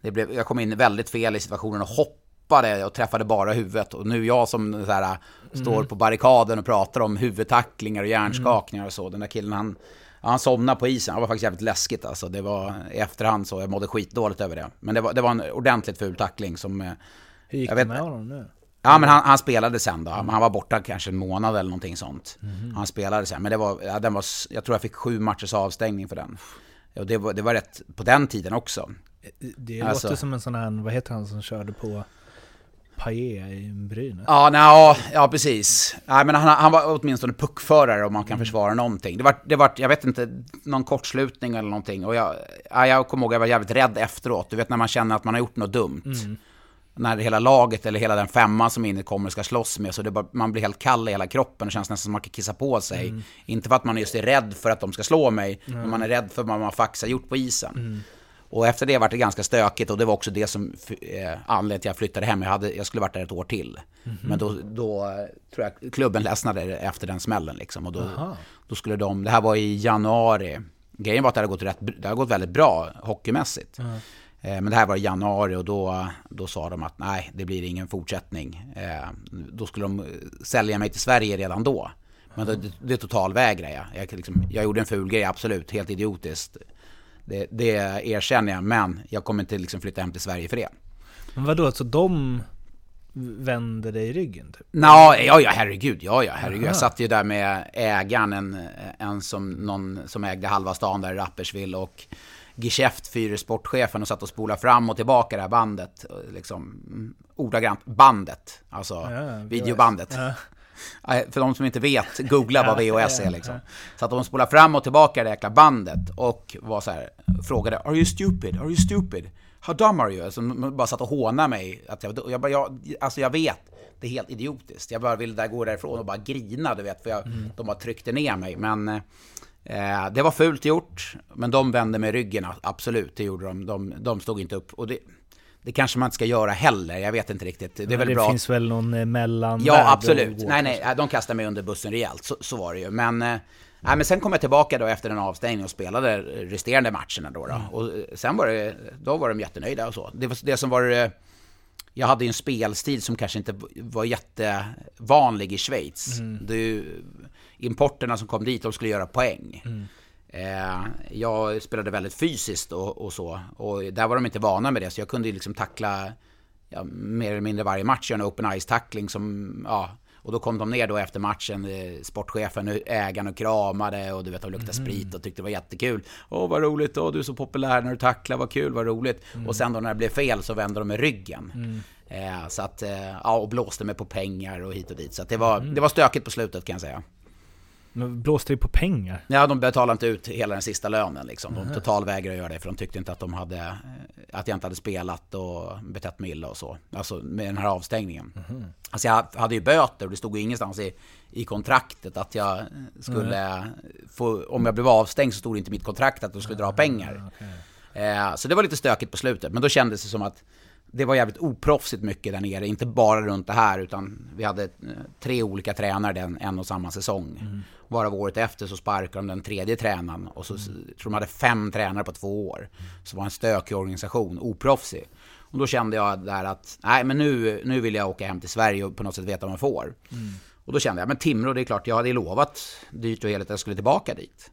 det blev, jag kom in väldigt fel i situationen och hoppade hoppade och träffade bara huvudet. Och nu jag som så här, står mm. på barrikaden och pratar om huvudtacklingar och hjärnskakningar och så. Den där killen han, han somnade på isen. Det var faktiskt jävligt läskigt alltså. Det var i efterhand så jag mådde skitdåligt över det. Men det var, det var en ordentligt ful tackling som... Eh, Hur gick det med honom nu? Ja, men han, han, spelade sen då. Han var borta kanske en månad eller någonting sånt. Mm. Han spelade sen. Men det var, ja, den var, jag tror jag fick sju matchers avstängning för den. Och det var, det var rätt på den tiden också. Det alltså, låter som en sån här, vad heter han som körde på Paille i Brynäs. Ja, nej, ja, precis. Nej, men han, han var åtminstone puckförare om man kan mm. försvara någonting. Det var, det var, jag vet inte, någon kortslutning eller någonting. Och jag, ja, jag kommer ihåg att jag var jävligt rädd efteråt. Du vet när man känner att man har gjort något dumt. Mm. När hela laget eller hela den femman som inne kommer ska slåss med. Så det bara, man blir helt kall i hela kroppen och känns nästan som att man kan kissa på sig. Mm. Inte för att man just är rädd för att de ska slå mig. Men man är rädd för vad man faktiskt har gjort på isen. Och efter det var det ganska stökigt och det var också det som eh, anledningen till att jag flyttade hem. Jag, hade, jag skulle varit där ett år till. Mm -hmm. Men då, då tror jag klubben ledsnade efter den smällen liksom. Och då, då skulle de, det här var i januari. Grejen var att det hade gått, rätt, det hade gått väldigt bra hockeymässigt. Mm. Eh, men det här var i januari och då, då sa de att nej, det blir ingen fortsättning. Eh, då skulle de sälja mig till Sverige redan då. Men det, det totalvägrade jag. Jag, liksom, jag gjorde en ful grej, absolut, helt idiotiskt. Det, det erkänner jag, men jag kommer inte liksom flytta hem till Sverige för det. Men vadå, så de vände dig ryggen? Typ? Nå, ja, ja, herregud, ja, ja, herregud. Aha. Jag satt ju där med ägaren, en, en som, någon som ägde halva stan där i Rappersville och Geschäft, fyra sportchefen och satt och spolade fram och tillbaka det här bandet. Liksom, ordagrant bandet, alltså ja, videobandet. Ja. För de som inte vet, googla vad (laughs) VHS är liksom. Så att de spolar fram och tillbaka det jäkla bandet och var så här, frågade Are you stupid? Are you stupid? How dumb are you? Alltså, de bara satt och hånade mig. Att jag, jag, bara, jag, alltså jag vet, det är helt idiotiskt. Jag bara ville där gå därifrån och bara grina, du vet. För jag, de bara tryckte ner mig. Men eh, det var fult gjort. Men de vände mig ryggen, absolut. Det gjorde de. De, de stod inte upp. Och det, det kanske man inte ska göra heller, jag vet inte riktigt. Det är väl det bra. finns väl någon eh, mellan Ja, absolut. Nej, nej, de kastade mig under bussen rejält, så, så var det ju. Men, eh, nej, men sen kom jag tillbaka då efter en avstängning och spelade resterande matcherna då. då. Och eh, sen var det, då var de jättenöjda och så. Det, var, det som var, jag hade ju en spelstil som kanske inte var jättevanlig i Schweiz. Är ju, importerna som kom dit, de skulle göra poäng. Eh, jag spelade väldigt fysiskt och, och så. Och där var de inte vana med det, så jag kunde liksom tackla ja, mer eller mindre varje match, göra en open ice-tackling som, ja, och då kom de ner då efter matchen, eh, sportchefen, ägaren och kramade och du vet, de luktade sprit och tyckte det var jättekul. Åh, vad roligt, åh, du är så populär när du tacklar, vad kul, vad roligt. Och sen då när det blev fel så vände de med ryggen. Eh, så att, eh, ja, och blåste mig på pengar och hit och dit. Så att det var, det var stökigt på slutet kan jag säga. Men blåste det på pengar? Ja, de betalade inte ut hela den sista lönen liksom. De totalvägrade göra det för de tyckte inte att de hade, eh, att jag inte hade spelat och betett mig illa och så. Alltså med den här avstängningen. Alltså jag hade ju böter och det stod ju ingenstans i, i kontraktet att jag skulle få, om jag blev avstängd så stod det inte i mitt kontrakt att de skulle dra pengar. Eh, så det var lite stökigt på slutet, men då kändes det som att det var jävligt oproffsigt mycket där nere, inte bara runt det här utan vi hade eh, tre olika tränare den en och samma säsong. Varav året efter så sparkade de den tredje tränaren och så s- tror de hade fem tränare på två år. Så det var en stökig organisation, oproffsig. Och då kände jag där att, nej men nu, nu vill jag åka hem till Sverige och på något sätt veta vad man får. Och då kände jag, men Timrå, det är klart, jag hade lovat dyrt och heligt att jag skulle tillbaka dit.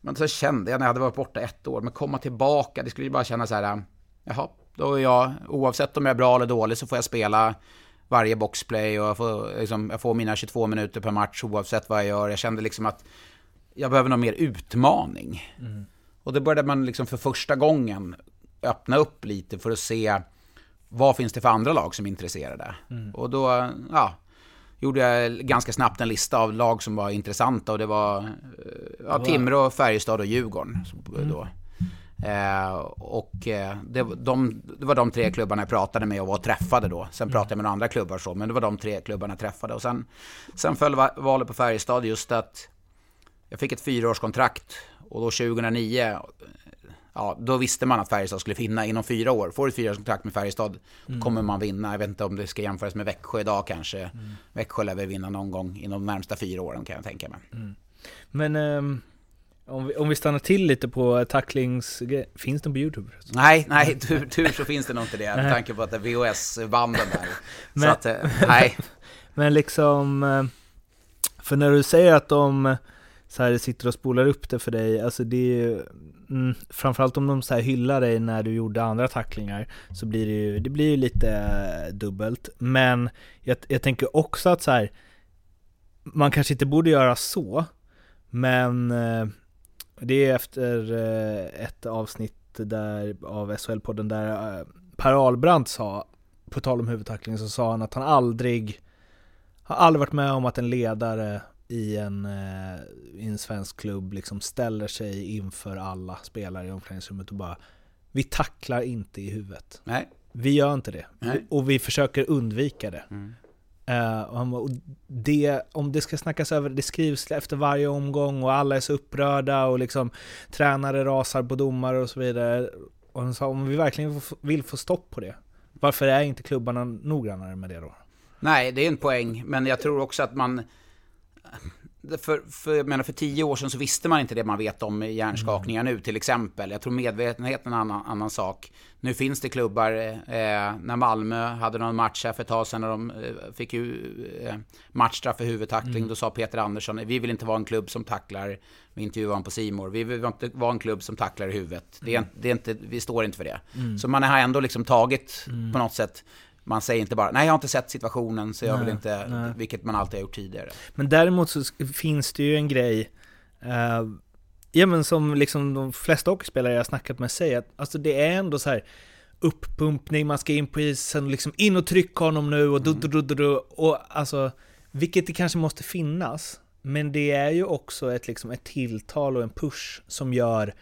Men så kände jag när jag hade varit borta ett år, men komma tillbaka, det skulle ju bara kännas så här, jaha, då är jag, oavsett om jag är bra eller dålig så får jag spela varje boxplay och jag får, liksom, jag får mina 22 minuter per match oavsett vad jag gör. Jag kände liksom att jag behöver någon mer utmaning. Och då började man liksom för första gången öppna upp lite för att se vad finns det för andra lag som är intresserade. Och då, ja, gjorde jag ganska snabbt en lista av lag som var intressanta och det var eh, ja, Timrå, Färjestad och Djurgården. som- Då. Eh, och eh, det, de, det var de tre klubbarna jag pratade med och var träffade då. Sen pratade jag med några andra klubbar så, men det var de tre klubbarna jag träffade. Och sen, sen föll va- valet på Färjestad just att jag fick ett fyraårskontrakt och då 2009 Ja, då visste man att Färjestad skulle vinna inom fyra år. Får du ett fyraårskontrakt med Färjestad, då kommer man vinna. Jag vet inte om det ska jämföras med Växjö idag kanske. Växjö lär väl vinna någon gång inom de närmsta fyra åren kan jag tänka mig. Men ehm, om, vi, om vi stannar till lite på tacklings... Finns den på YouTube? Nej, nej, tur, tur så finns det nog inte det med tanke på att det är VHS-banden där. (laughs) Men- Så att, eh, nej. (laughs) Men liksom... eh, För när du säger att de så här sitter och spolar upp det för dig, alltså det är ju... Mm, framförallt om de så här hyllar dig när du gjorde andra tacklingar, så blir det ju, det blir ju lite eh, dubbelt. Men jag, jag tänker också att så här, man kanske inte borde göra så, men det är efter eh, ett avsnitt där, av SHL-podden där eh, Per Ahlbrandt sa, på tal om huvudtackling, så sa han att han aldrig har aldrig varit med om att en ledare i en, eh, i en svensk klubb liksom ställer sig inför alla spelare i omklädningsrummet och bara Vi tacklar inte i huvudet. nej. Vi gör inte det. Nej. Och vi försöker undvika det. Mm. Uh, och han, bara, och det, om det ska snackas över, det skrivs efter varje omgång och alla är så upprörda och liksom tränare rasar på domare och så vidare. Och han sa, om vi verkligen vill få stopp på det, varför är inte klubbarna noggrannare med det då? Nej, det är en poäng, men jag tror också att man... För, för, jag menar, för tio år sedan så visste man inte det man vet om hjärnskakningar nu, till exempel. Jag tror medvetenheten är en annan, annan sak. Nu finns det klubbar, eh, när Malmö hade någon match här för ett tag sedan när de eh, fick ju eh, matchstraff för huvudtackling, då sa Peter Andersson, vi vill inte vara en klubb som tacklar, vi intervjuade honom på Simor. vi vill inte vara en klubb som tacklar i huvudet. Det är, det är inte, vi står inte för det. Så man har ändå liksom tagit på något sätt man säger inte bara, nej jag har inte sett situationen så jag vill inte, vilket man alltid har gjort tidigare. Men däremot så finns det ju en grej, eh, ja men som liksom de flesta hockeyspelare jag snackat med säger, att alltså det är ändå så här uppumpning, man ska in på isen, liksom in och trycka honom nu och du, du, du, du, du, och alltså Vilket det kanske måste finnas, men det är ju också ett, liksom, ett tilltal och en push som gör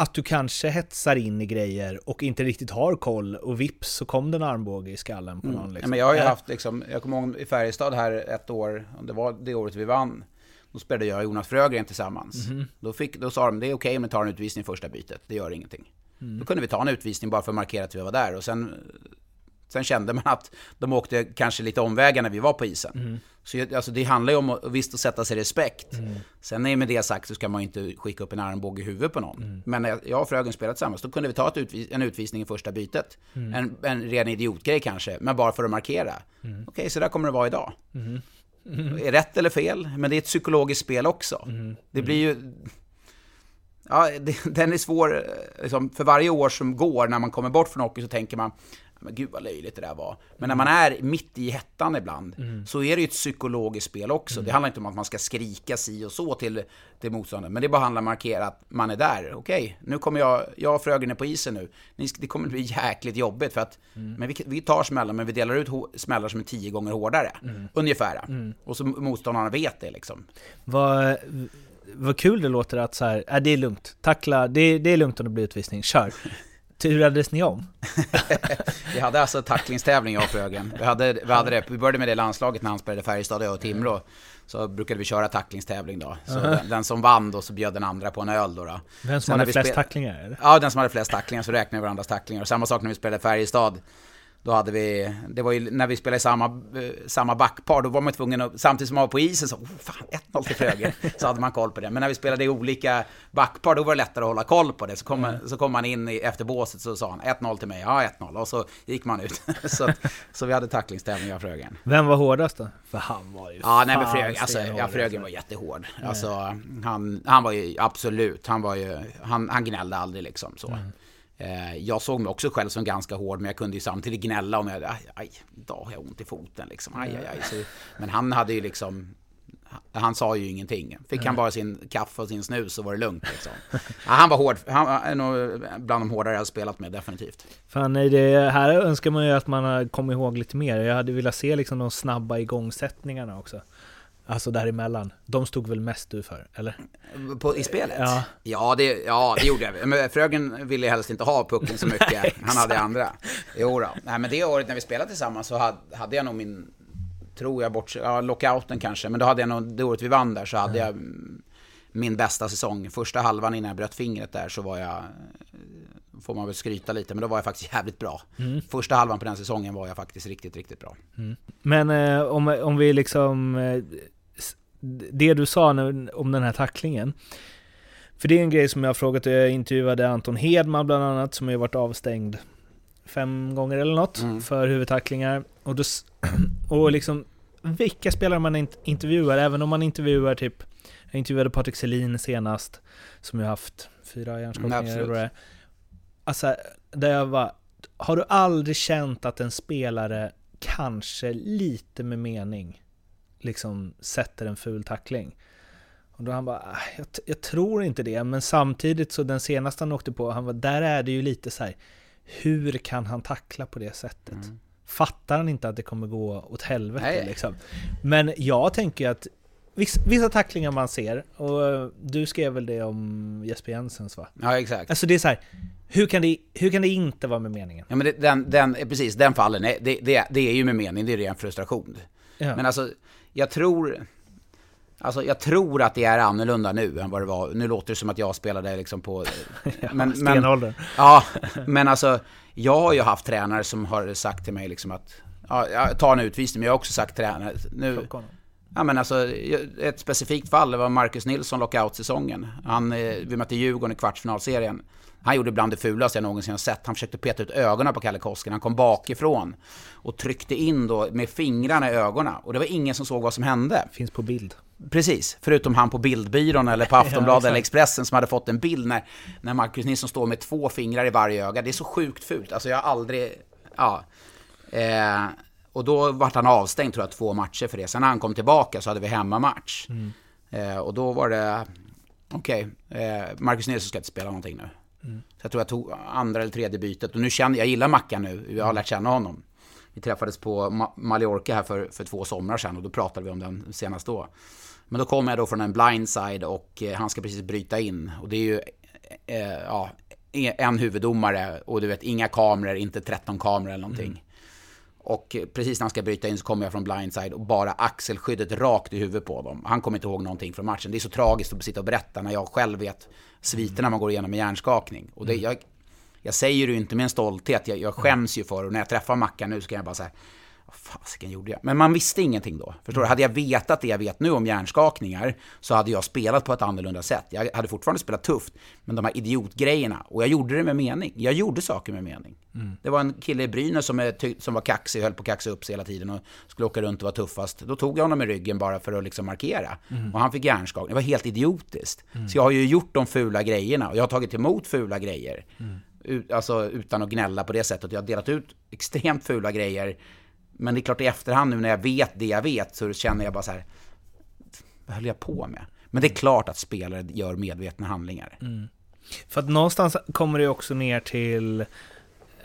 att du kanske hetsar in i grejer och inte riktigt har koll och vips så kom det en armbåge i skallen på någon. Ja, Liksom. men jag har ju Äh, haft liksom, jag kommer ihåg i Färjestad här ett år, det var det året vi vann. Då spelade jag och Jonas Frögren tillsammans. Då, fick, då sa de, det är okej om vi tar en utvisning i första bytet, det gör ingenting. Då kunde vi ta en utvisning bara för att markera att vi var där. Och sen, sen kände man att de åkte kanske lite omvägar när vi var på isen. Så jag- alltså, det handlar ju om att, visst att sätta sig respekt. Sen är med det sagt så ska man ju inte skicka upp en armbåge i huvudet på någon. Men när jag och Frögen spelade tillsammans, då kunde vi ta utvis, en utvisning i första bytet. En, en ren idiotgrej kanske, men bara för att markera. Okej, så där kommer det vara idag. Är rätt eller fel, men det är ett psykologiskt spel också. Det blir ju... Ja, det, den är svår. eh, Liksom, för varje år som går, när man kommer bort från hockey, så tänker man men gud vad löjligt det där var. Men när man är mitt i hettan ibland, så är det ju ett psykologiskt spel också. Det handlar inte om att man ska skrika si och så till, till motståndaren, men det bara handlar om att markera att man är där. Okej, nu kommer jag, jag och Frögen är på isen nu. Det kommer bli jäkligt jobbigt för att, men vi, vi tar smällar, men vi delar ut smällar som är tio gånger hårdare. Ungefär. Och så motståndarna vet det liksom. Vad, vad kul det låter att så här, äh, det är lugnt, tackla, det, det är lugnt om det blir utvisning, kör. (laughs) Turades ni om? (laughs) Vi hade alltså tacklingstävling jag och Frögen. Vi, hade, vi, hade det, vi började med det landslaget när han spelade Färjestad, och Timrå. Så brukade vi köra tacklingstävling då. Så den, den som vann då så bjöd den andra på en öl då. då. Vem som Sen hade flest tacklingar? Eller? Ja, den som hade flest tacklingar så räknade vi varandras tacklingar. Och samma sak när vi spelade Färjestad. Då hade vi, det var ju när vi spelade samma, eh, samma backpar, då var man tvungen att, samtidigt som man var på isen så, oh, fan 1-0 till Fröger, så hade man koll på det. Men när vi spelade i olika backpar, då var det lättare att hålla koll på det. Så kom, man, så kom man in i, efter båset så sa han 1-0 till mig, ja 1-0, och så gick man ut. (laughs) så, så vi hade tacklingstävling jag och Frögen. Vem var hårdast då? För han var ju Ja, nej men fan Frögen, alltså, ja, Frögen var jättehård. Alltså, han, han var ju absolut, han var ju, han, han gnällde aldrig liksom så. Eh, Jag såg mig också själv som ganska hård, men jag kunde ju samtidigt gnälla om jag, aj, aj idag har jag ont i foten liksom, aj, aj, aj. Så, men han hade ju liksom, han sa ju ingenting. Fick han bara sin kaffe och sin snus så var det lugnt liksom. Ja, han var hård, han är nog bland de hårdare jag spelat med, definitivt. Fan, det här önskar man ju att man kommit ihåg lite mer. Jag hade velat se liksom de snabba igångsättningarna också. Alltså däremellan. De stod väl mest du för, eller? På, I spelet? Ja. Ja, det, ja, det gjorde jag. Men Frögen ville helst inte ha pucken så mycket. Han hade andra. Jo då. Nej, men det året när vi spelade tillsammans så hade, hade jag nog min, tror jag bort, ja, lockouten kanske. Men då hade jag nog, det året vi vann där så hade jag mm, min bästa säsong. Första halvan innan jag bröt fingret där så var jag, får man väl skryta lite, men då var jag faktiskt jävligt bra. Första halvan på den säsongen var jag faktiskt riktigt, riktigt bra. Men eh, om, om vi liksom... Eh, det du sa nu, om den här tacklingen. För det är en grej som jag har frågat, jag intervjuade Anton Hedman bland annat, som har ju varit avstängd fem gånger eller något Mm. för huvudtacklingar. Och, då, (clears throat) och liksom, vilka spelare man int- intervjuar, även om man intervjuar typ, jag intervjuade Patrik Selin senast, som ju har haft fyra Mm, hjärnskakningar absolut. eller det. Alltså, där jag var, har du aldrig känt att en spelare kanske lite med mening liksom sätter en ful tackling? Och då han bara, "Ah, jag, jag tror inte det, men samtidigt så den senaste han åkte på, han var, där är det ju lite så här, hur kan han tackla på det sättet? Fattar han inte att det kommer gå åt helvete Nej. liksom? Men jag tänker att vissa, vissa tacklingar man ser, och eh, du skrev väl det om Jesper Jensens va? Ja, exakt. Alltså det är så här, hur kan det, hur kan det inte vara med meningen? Ja, men det, den, den, precis, den fallen, det, det, det är ju med mening, det är ren frustration. Ja. Men alltså, jag tror... Alltså jag tror att det är annorlunda nu än vad det var. Nu låter det som att jag spelade liksom på... (laughs) men, stenåldern. (laughs) Ja, men alltså jag har ju haft tränare som har sagt till mig liksom att... Ja, tar en utvisning, men jag har också sagt tränare... Nu. Ja men alltså, ett specifikt fall, det var Marcus Nilsson lockout-säsongen. Han, eh, vi mötte Djurgården i kvartsfinalserien. Han gjorde bland det fulaste jag någonsin har sett. Han försökte peta ut ögonen på Kalle Koskinen. Han kom bakifrån och tryckte in då med fingrarna i ögonen. Och det var ingen som såg vad som hände. Finns på bild. Precis, förutom han på bildbyrån eller på (laughs) Aftonbladet exakt. eller Expressen som hade fått en bild när, när Marcus Nilsson står med två fingrar i varje öga. Det är så sjukt fult. Alltså jag har aldrig... Ja. Eh, och då vart han avstängd tror jag två matcher för det. Sen när han kom tillbaka så hade vi hemmamatch. Eh, och då var det... Okej, eh, Marcus Nilsson ska inte spela någonting nu. Så jag tror jag tog andra eller tredje bytet. Och nu känner jag, gillar Mackan nu. Jag har lärt känna honom. Vi träffades på Ma- Mallorca här för, för två somrar sedan och då pratade vi om den senast då. Men då kommer jag då från en blindside och eh, han ska precis bryta in. Och det är ju eh, ja, en huvuddomare och du vet inga kameror, inte 13 kameror eller någonting. Och precis när han ska bryta in så kommer jag från blindside och bara axelskyddet rakt i huvudet på dem. Han kommer inte ihåg någonting från matchen. Det är så tragiskt att sitta och berätta när jag själv vet sviterna man går igenom med hjärnskakning. Och det, jag, jag säger det ju inte med en stolthet, jag, jag skäms ju för och när jag träffar Mackan nu så kan jag bara säga vad fasiken gjorde jag? Men man visste ingenting då. Förstår du? Hade jag vetat det jag vet nu om hjärnskakningar så hade jag spelat på ett annorlunda sätt. Jag hade fortfarande spelat tufft, men de här idiotgrejerna. Och jag gjorde det med mening. Jag gjorde saker med mening. Det var en kille i Brynäs som, är som var kaxig, höll på att kaxa upp sig hela tiden och skulle åka runt och vara tuffast. Då tog jag honom i ryggen bara för att liksom markera. Och han fick hjärnskakning. Det var helt idiotiskt. Så jag har ju gjort de fula grejerna och jag har tagit emot fula grejer. Ut, alltså utan att gnälla på det sättet. Jag har delat ut extremt fula grejer. Men det är klart i efterhand nu när jag vet det jag vet så känner jag bara så här. Vad höll jag på med? Men det är klart att spelare gör medvetna handlingar. För att någonstans kommer det också ner till...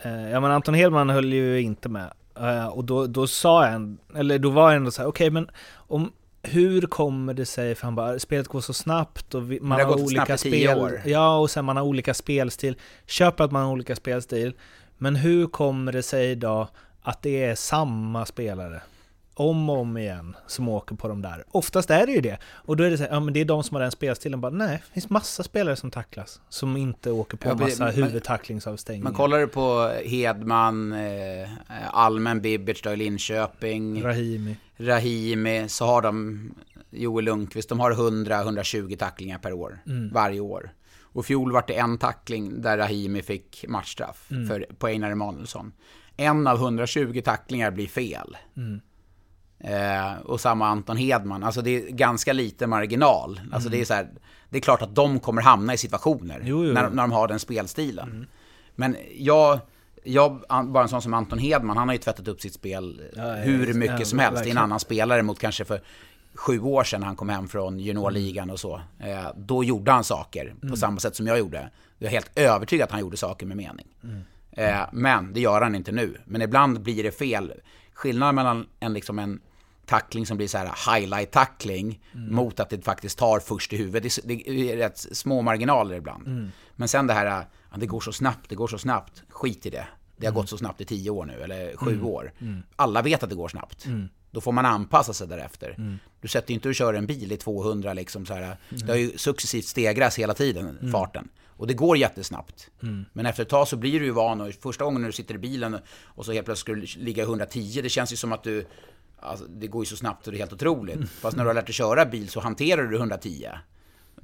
Eh, ja men Anton Hedman höll ju inte med. Eh, och då, då sa jag, eller då var jag ändå så här, okej men om... Hur kommer det sig, för han bara, spelet går så snabbt och vi, man har har olika spel... år. Ja, och sen man har olika spelstil. Köper att man har olika spelstil. Men hur kommer det sig då att det är samma spelare? Om och om igen som åker på de där. Oftast är det ju det. Och då är det så här, ja men det är de som har den spelstilen. Bara, nej, det finns massa spelare som tacklas. Som inte åker på Ja, massa men- huvudtacklingsavstängningar. Men kollar på Hedman, eh, Allmän, Bibic då i Linköping, Rahimi. Rahimi, så har de Joel Lundqvist, de har 100-120 tacklingar per år, varje år. Och fjol var det en tackling där Rahimi fick matchstraff för, på Einar Emanuelsson. En av 120 tacklingar blir fel. Eh, och samma Anton Hedman, alltså det är ganska lite marginal. Alltså det är så här, det är klart att de kommer hamna i situationer Jo, jo. När, när de har den spelstilen. Men jag, jag, bara en sån som Anton Hedman, han har ju tvättat upp sitt spel Ja, hur mycket ja, som helst. Det är en annan spelare mot kanske för sju år sedan han kom hem från juniorligan och så. Eh, då gjorde han saker på samma sätt som jag gjorde. Jag är helt övertygad att han gjorde saker med mening. Eh, men det gör han inte nu. Men ibland blir det fel. Skillnaden mellan en, liksom en tackling som blir så här highlight-tackling mot att det faktiskt tar först i huvudet. Det är, det är rätt små marginaler ibland. Men sen det här, ja, det går så snabbt, det går så snabbt. Skit i det. Det har gått så snabbt i tio år nu, eller sju år. Alla vet att det går snabbt. Då får man anpassa sig därefter. Du sätter ju inte och kör en bil i 200 liksom så här. Det har ju successivt stegrats hela tiden, farten. Och det går jättesnabbt. Men efter ett tag så blir du ju van och första gången när du sitter i bilen och så helt plötsligt ska du ligga i 110, det känns ju som att du Alltså, det går ju så snabbt och det är helt otroligt. Fast när du har lärt dig köra bil så hanterar du 110.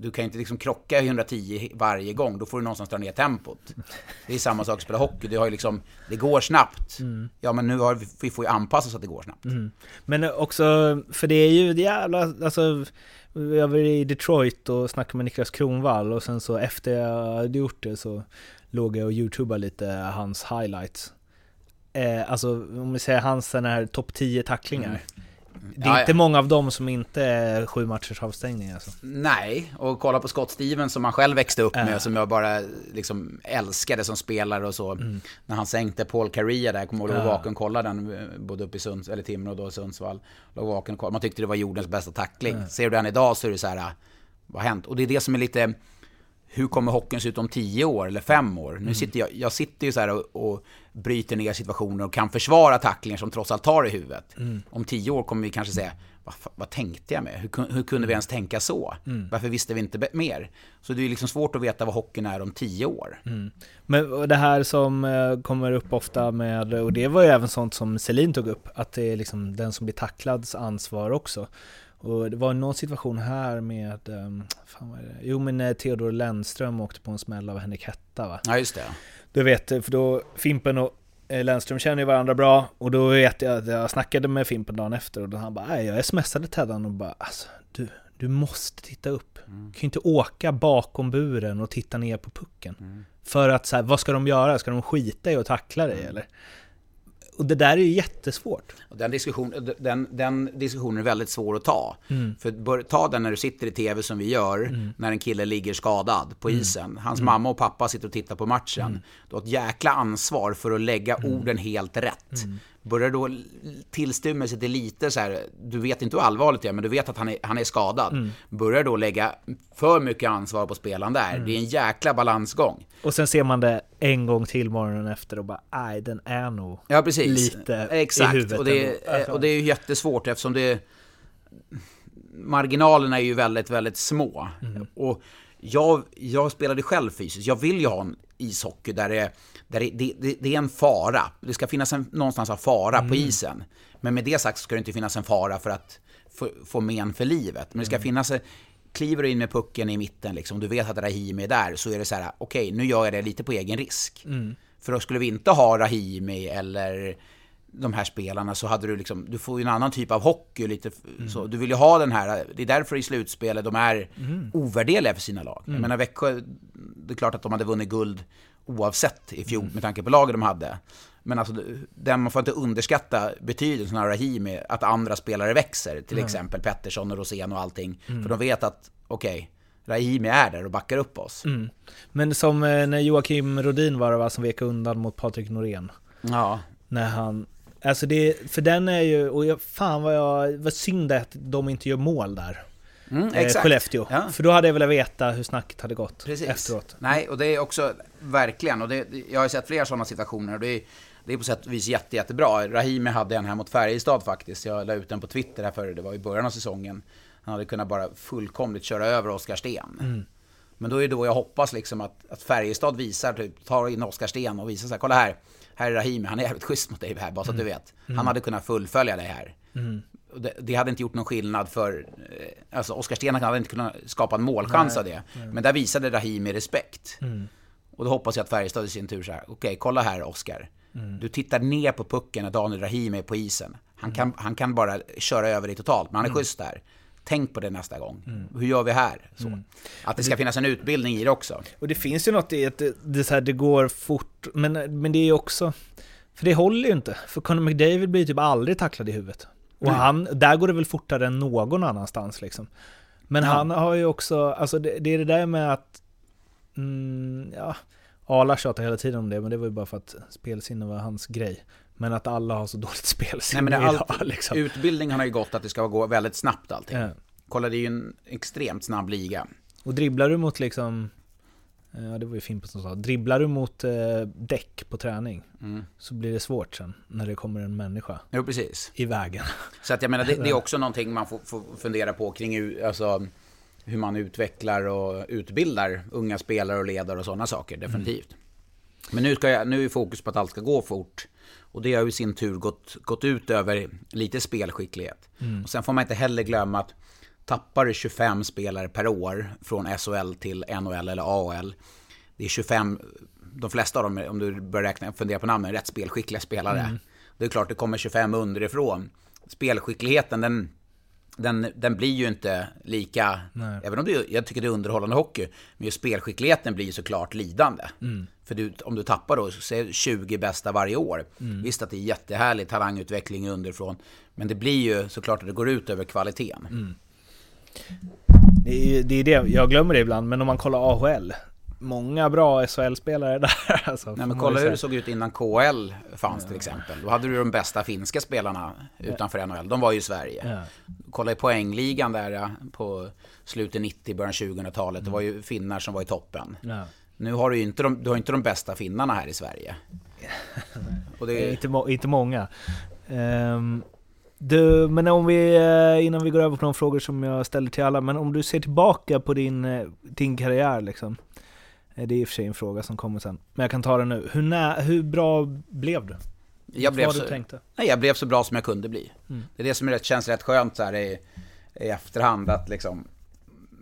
Du kan inte liksom krocka i 110 varje gång, då får du någonstans dra ner tempot. Det är samma sak att spela hockey, det, har liksom, det går snabbt. Ja men nu har vi, vi får ju anpassa oss att det går snabbt. Men också, för det är ju jävla, alltså jag var i Detroit och snackade med Niklas Kronvall och sen så efter jag hade gjort det så låg jag och youtubade lite hans highlights. Eh, alltså om vi säger hans den här topp 10 tacklingar. Det är Ja, inte ja. många av dem som inte är sju matchers avstängning alltså. Nej, och kolla på Scott Stevens som han själv växte upp med, som jag bara liksom älskade som spelare och så. När han sänkte Paul Caria där, jag kommer ihåg, låg Ja. vaken och kollade den, eh, både uppe i Sunds, eller Timrå då Sundsvall. Låg vaken och kollade. Man tyckte det var jordens bästa tackling. Ser du den idag så är det så här, ah, vad har hänt? Och det är det som är lite, hur kommer hockeyn se ut om 10 år eller 5 år? Nu sitter jag, jag sitter ju så här och, och bryter ner situationer och kan försvara tacklingar som trots allt tar i huvudet. Om 10 år kommer vi kanske säga, vad, vad tänkte jag med? Hur, hur kunde vi ens tänka så? Varför visste vi inte mer? Så det är liksom svårt att veta vad hockeyn är om 10 år. Men det här som eh, kommer upp ofta med, och det var ju även sånt som Selin tog upp, att det är liksom den som blir tacklads ansvar också. Och det var någon situation här med, um, fan vad är det? Jo men eh, Theodor Lennström åkte på en smäll av Henrik Hetta va? Ja, just det. Du vet, för då Fimpen och eh, Lennström känner ju varandra bra och då vet jag att jag snackade med Fimpen dagen efter och då han bara nej jag smsade Teddan och bara alltså du, du måste titta upp. Du kan ju inte åka bakom buren och titta ner på pucken. För att så här, vad ska de göra? Ska de skita i att tackla dig eller? Och det där är ju jättesvårt. Den, diskussion, den, den diskussionen är väldigt svår att ta. För bör, ta den när du sitter i tv som vi gör, när en kille ligger skadad på isen. Hans mamma och pappa sitter och tittar på matchen. Du har ett jäkla ansvar för att lägga orden helt rätt. Börjar då tillstymma sig till lite så här, du vet inte hur allvarligt det är, men du vet att han är, han är skadad. Mm. Börjar då lägga för mycket ansvar på spelaren där. Mm. Det är en jäkla balansgång. Och sen ser man det en gång till morgonen efter och bara, nej den är nog Ja, precis. lite Exakt. i huvudet. och, det är, Alltså. och det är ju jättesvårt eftersom det... Marginalerna är ju väldigt, väldigt små. Mm. Och jag, jag spelade själv fysiskt. Jag vill ju ha en ishockey där det, där det, det, det, är en fara. Det ska finnas en, någonstans en fara Mm. på isen. Men med det sagt ska det inte finnas en fara för att få, få men för livet. Men det ska Mm. finnas... en- Kliver du in med pucken i mitten, liksom, du vet att Rahimi är där, så är det så här, okej, nu gör jag det lite på egen risk. Mm. För då skulle vi inte ha Rahimi eller de här spelarna så hade du liksom, du får ju en annan typ av hockey lite så. Du vill ju ha den här, det är därför i slutspelet de är ovärderliga för sina lag. Jag menar Växjö, det är klart att de hade vunnit guld oavsett i fjol med tanke på laget de hade. Men alltså, den man får inte underskatta betydelsen av Rahimi, att andra spelare växer, till exempel Pettersson och Rosén och allting. För de vet att, okej, Rahimi är där och backar upp oss. Men som eh, när Joakim Rodin var det va, som vek undan mot Patrik Norén. Ja, När han... Alltså det, för den är ju, och jag, fan vad jag, vad synd att de inte gör mål där. Mm, Eh. Skellefteå. Ja. För då hade jag velat veta hur snacket hade gått Precis. efteråt. Nej, och det är också verkligen, och det, jag har sett flera sådana situationer och det är, det är på sätt och vis jätte, jättebra. Rahimi hade en här mot Färjestad faktiskt. Jag la ut den på Twitter här för det var i början av säsongen. Han hade kunnat bara fullkomligt köra över Oskar Sten. Men då är det då jag hoppas liksom att, att Färjestad visar, typ, tar in Oskar Sten och visar så här, kolla här, här är Rahimi, han är jävligt schysst mot dig här, bara så att du vet. Han hade kunnat fullfölja dig här. Och det, det hade inte gjort någon skillnad för, eh, alltså Oskar Sten hade inte kunnat skapa en målchans av det. Men där visade Rahimi respekt. Och då hoppas jag att Färjestad i sin tur så här, okej, kolla här Oskar. Du tittar ner på pucken när Daniel Rahimi är på isen. Han kan, han kan bara köra över dig totalt, men han är schysst där. Tänk på det nästa gång. Hur gör vi här? Så. Att det ska finnas en utbildning i det också. Och det finns ju något i att det, det, här, det går fort, men, men det är ju också... För det håller ju inte. För Conor McDavid blir ju typ aldrig tacklad i huvudet. Och han, där går det väl fortare än någon annanstans liksom. Men Ja. han har ju också, alltså det, det är det där med att... Mm, ja, Arla tjatar hela tiden om det, men det var ju bara för att spelsinne var hans grej. Men att alla har så dåligt (laughs) spelsinne Nej, men det, idag allt, liksom. Utbildning har ju gått att det ska gå väldigt snabbt allting. Ja. Kolla, det är ju en extremt snabb liga. Och dribblar du mot liksom... Ja, det var ju Fimpen som sa. Dribblar du mot eh, däck på träning Mm. så blir det svårt sen när det kommer en människa Jo, precis. i vägen. Så att jag menar, det, det är (laughs) också någonting man får, får fundera på kring alltså, hur man utvecklar och utbildar unga spelare och ledare och sådana saker, definitivt. Men nu, ska jag, nu är fokus på att allt ska gå fort. Och det har ju i sin tur gått, gått ut över lite spelskicklighet. Och sen får man inte heller glömma att tappar du 25 spelare per år från SHL till NHL eller AHL, det är 25, de flesta av dem, om du börjar räkna, fundera på namnen, rätt spelskickliga spelare. Det är klart det kommer 25 underifrån. Spelskickligheten, den, den, den blir ju inte lika, även om det, jag tycker det är underhållande hockey, men just spelskickligheten blir ju såklart lidande. För du, om du tappar då, säg 20 bästa varje år. Visst att det är jättehärlig talangutveckling underifrån, men det blir ju såklart att det går ut över kvaliteten. Det är, det är det, jag glömmer det ibland, men om man kollar AHL. Många bra SHL-spelare där (laughs) alltså. Nej men kolla hur det såg ut innan KL fanns till exempel. Då hade du de bästa finska spelarna utanför NHL. De var ju i Sverige. Ja. Kolla i poängligan där ja, på slutet 90, början 2000-talet. Det var ju finnar som var i toppen. Ja. Nu har du ju inte de, du har inte de bästa finnarna här i Sverige. (laughs) Och det Inte, må, inte många. Ehm, du, men om vi, eh, innan vi går över på de frågor som jag ställer till alla, men om du ser tillbaka på din, eh, din karriär liksom. Eh, Det är i och för sig en fråga som kommer sen, men jag kan ta den nu. Hur, nä, hur bra blev du? jag, blev Vad så, du tänkte? nej, jag blev så bra som jag kunde bli. Mm. Det är det som är rätt, känns rätt skönt så här i, i efterhand att liksom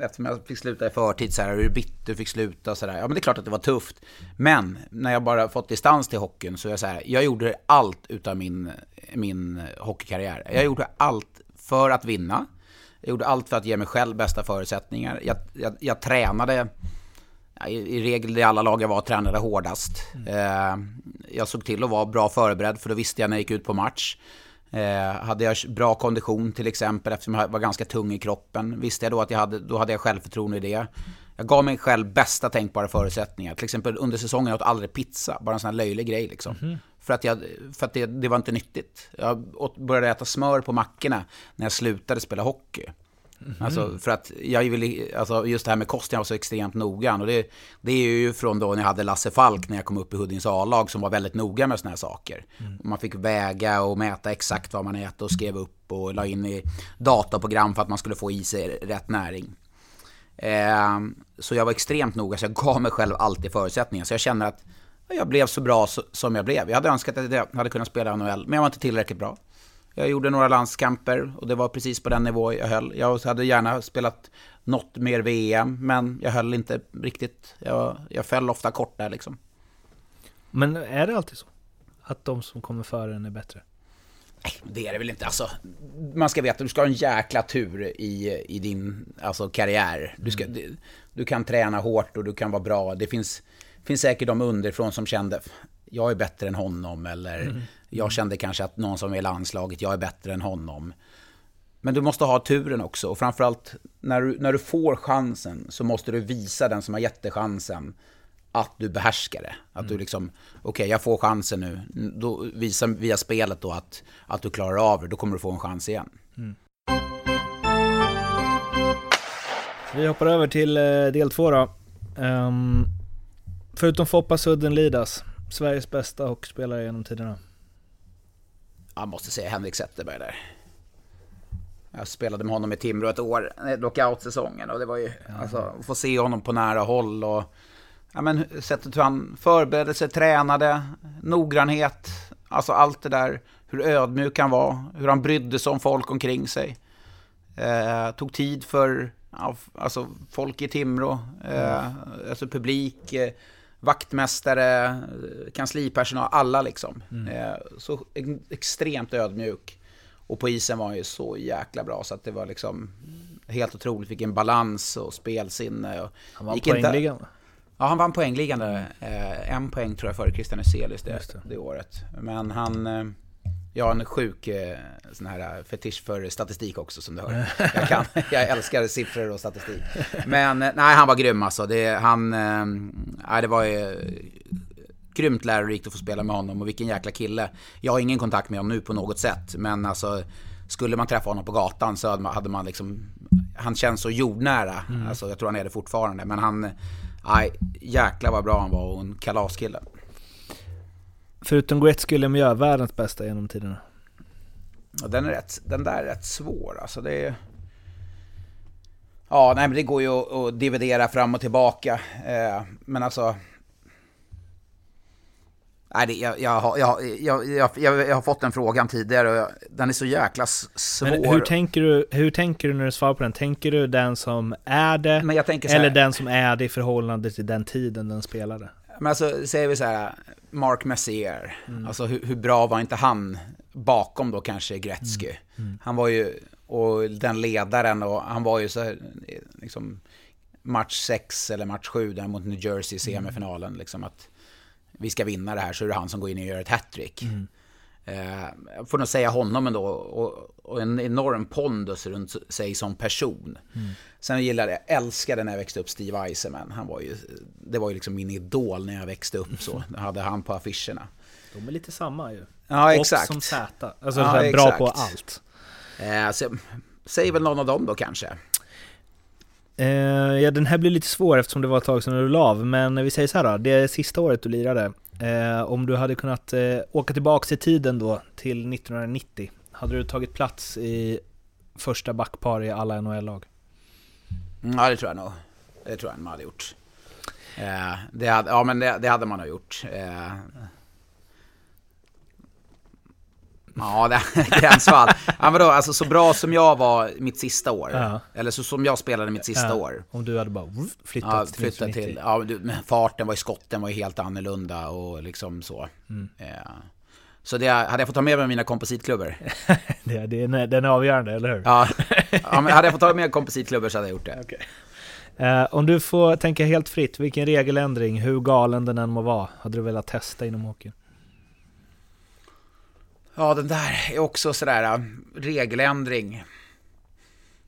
Eftersom jag fick sluta i förtid så här, hur bitter fick sluta och så där. Ja men det är klart att det var tufft. Men när jag bara fått distans till hockeyn så är jag så här, jag gjorde allt utav min, min hockeykarriär. Jag gjorde allt för att vinna. Jag gjorde allt för att ge mig själv bästa förutsättningar. Jag, jag, jag tränade, i, i regel i alla lag jag var, tränade hårdast. Eh, jag såg till att vara bra förberedd för då visste jag när jag gick ut på match. Eh, hade jag bra kondition till exempel eftersom jag var ganska tung i kroppen. Visste jag då att jag hade, då hade jag självförtroende i det. Jag gav mig själv bästa tänkbara förutsättningar. Till exempel under säsongen åt aldrig pizza, bara en sån här löjlig grej liksom. För att, jag, för att det, det var inte nyttigt. Jag åt, började äta smör på mackorna när jag slutade spela hockey. Mm. Alltså för att jag ville, alltså just det här med kosten, jag var så extremt noggrann. Och det, det är ju från då när jag hade Lasse Falk när jag kom upp i Huddinges A-lag som var väldigt noga med sådana här saker. Mm. Man fick väga och mäta exakt vad man äter och skrev upp och la in i dataprogram för att man skulle få i sig rätt näring. Eh, så jag var extremt noga, så jag gav mig själv alltid förutsättningar. Så jag känner att jag blev så bra som jag blev. Jag hade önskat att jag hade kunnat spela NHL, men jag var inte tillräckligt bra. Jag gjorde några landskamper och det var precis på den nivå jag höll. Jag hade gärna spelat något mer VM, men jag höll inte riktigt. Jag, jag föll ofta kort där liksom. Men är det alltid så? Att de som kommer före en är bättre? Nej, det är det väl inte. Alltså, man ska veta att du ska ha en jäkla tur i, i din alltså, karriär. Du, ska, mm. du, du, kan träna hårt och du kan vara bra. Det finns, finns säkert de underifrån som kände jag är bättre än honom eller mm. Jag kände kanske att någon som är i landslaget, jag är bättre än honom. Men du måste ha turen också och framförallt när du, när du får chansen så måste du visa den som har gett dig chansen att du behärskar det. Att mm. du liksom, okej okay, jag får chansen nu, då visa via spelet då att, att du klarar av det, då kommer du få en chans igen. Mm. Vi hoppar över till eh, del två då. Um, förutom Foppa Sudden Lidas, Sveriges bästa hockeyspelare genom tiderna? Jag måste säga Henrik Zetterberg där. Jag spelade med honom i Timrå ett år, lockout-säsongen och det var ju, ja. alltså, att få se honom på nära håll och ja, men, sättet hur han förberedde sig, tränade, noggrannhet, alltså allt det där, hur ödmjuk han var, hur han brydde sig om folk omkring sig. Eh, tog tid för ja, alltså, folk i Timrå, eh, mm. alltså publik, eh, vaktmästare, kanslipersonal, alla liksom. Mm. Eh, så extremt ödmjuk. Och på isen var han ju så jäkla bra så att det var liksom helt otroligt vilken balans och spelsinne. Och han vann poängligan inte... Ja, han vann poängligan där. Eh, en poäng tror jag före Christian Hyselius det, det. det året. Men han... Eh, jag har en sjuk eh, sån här fetisch för statistik också som du hör. Jag, kan, (laughs) jag älskar siffror och statistik. Men nej, han var grym alltså. Det, han, nej, det var ju grymt lärorikt att få spela med honom och vilken jäkla kille. Jag har ingen kontakt med honom nu på något sätt, men alltså skulle man träffa honom på gatan så hade man, hade man liksom, han känns så jordnära. Mm. Alltså jag tror han är det fortfarande, men han, nej, jäkla vad bra han var och en kalaskille. Förutom Gretzky eller Lemieux, världens bästa genom tiderna? Ja, den, är rätt, den där är rätt svår alltså. Det är... Ja, nej men det går ju att, att dividera fram och tillbaka. Eh, men alltså... Nej, det, jag, jag, har, jag, jag, har fått den frågan tidigare och den är så jäkla svår. Men hur tänker, du, hur tänker du när du svarar på den? Tänker du den som är det? eller den som är det i förhållande till den tiden den spelade? Men alltså, säger vi så här, Mark Messier, mm. alltså hur, hur, bra var inte han bakom då kanske Gretzky? Mm. Mm. Han var ju, och den ledaren, och han var ju så här, liksom, match 6 eller match 7 där mot New Jersey i mm. semifinalen, liksom att vi ska vinna det här så är det han som går in och gör ett hattrick. Mm. Eh, jag får nog säga honom ändå, och, och en enorm pondus runt sig som person. Mm. Sen gillade jag, älskade när jag växte upp Steve Eisenman. Han var ju, det var ju liksom min idol när jag växte upp så. (laughs) Jag hade han på affischerna. De är lite samma ju. Ja, exakt. Och som Z. Alltså ja, bra på allt. Eh, så, säg väl någon av dem då kanske. Eh, ja, den här blir lite svår eftersom det var ett tag sedan du la av, men vi säger så här då. Det är sista året du lirade. Eh, om du hade kunnat eh, åka tillbaka i tiden då till 1990, hade du tagit plats i första backpar i alla NHL-lag? Mm, ja, det tror jag nog. Det tror jag man hade gjort. Eh, det hade, ja, men det, det hade man nog gjort. Eh, Ja, det är gränsfall. (laughs) ja, men då, alltså, så bra som jag var mitt sista år, ja. eller så som jag spelade mitt sista ja. år. Om du hade bara flyttat, ja, flyttat till... Ja, farten var i skotten var ju helt annorlunda och liksom så. Mm. Ja. Så det, hade jag fått ta med mig mina kompositklubbor? (laughs) det, det är, den är avgörande, eller hur? Ja, ja men hade jag fått ta med kompositklubbor så hade jag gjort det. (laughs) Okay. Uh, om du får tänka helt fritt, vilken regeländring, hur galen den än må vara, hade du velat testa inom hockeyn? Ja, den där är också sådär, äh, regeländring.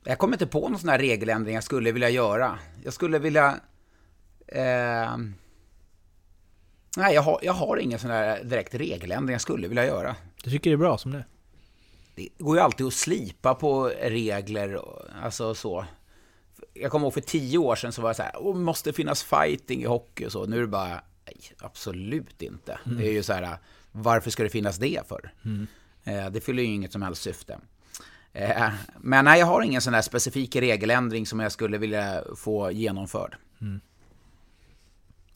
Jag kommer inte på någon sån här regeländring jag skulle vilja göra. Jag skulle vilja... Eh, Nej, jag har, jag har ingen sån där direkt regeländring jag skulle vilja göra. Du tycker det är bra som det? Det går ju alltid att slipa på regler, och- alltså så. Jag kommer ihåg för tio år sedan så var jag så här, måste finnas fighting i hockey och så. Nu är det bara, nej, absolut inte. Det är ju så här, varför ska det finnas det för? Eh, det fyller ju inget som helst syfte. Eh, men nej, jag har ingen sån där specifik regeländring som jag skulle vilja få genomförd.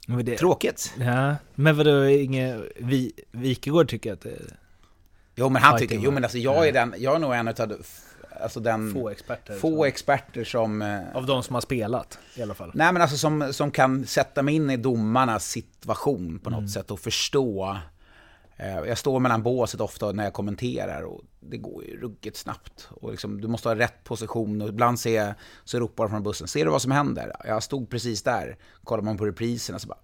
Men det, Tråkigt. ja, men vadå, inge, vi, Wikegård tycker att det Jo, men han tycker, jo men alltså jag är den, jag är nog en utav, alltså den, få experter. få experter som... eh, Av de som har spelat i alla fall. Nej men alltså som, som kan sätta mig in i domarnas situation på något Mm. sätt och förstå. Eh, Jag står mellan båset ofta när jag kommenterar och det går ju ruggigt snabbt. Och liksom, du måste ha rätt position och ibland ser jag, så ropar de från bussen, ser du vad som händer? Jag stod precis där, kollar man på repriserna så bara,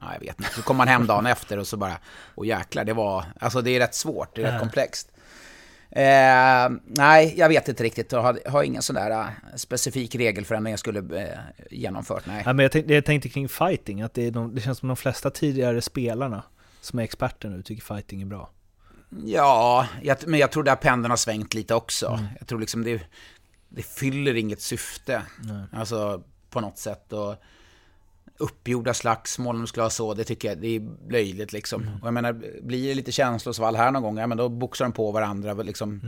ja, jag vet inte. Så kommer man hem dagen efter och så bara, åh jäklar, det var, alltså det är rätt svårt, det är rätt komplext. Eh, nej, jag vet inte riktigt. Jag har, har ingen sån där eh, specifik regelförändring jag skulle eh, genomfört. Nej. Ja, men jag, tänkte, jag tänkte kring fighting, att det, de, det känns som de flesta tidigare spelarna som är experter nu tycker fighting är bra. Ja, jag, men jag tror att pendeln har svängt lite också. Jag tror liksom det, det fyller inget syfte. Alltså på något sätt. Och uppgjorda slagsmål, om du skulle ha så, det tycker jag det är löjligt liksom. Och jag menar, blir det lite känslosvall här någon gång, ja men då boxar de på varandra liksom.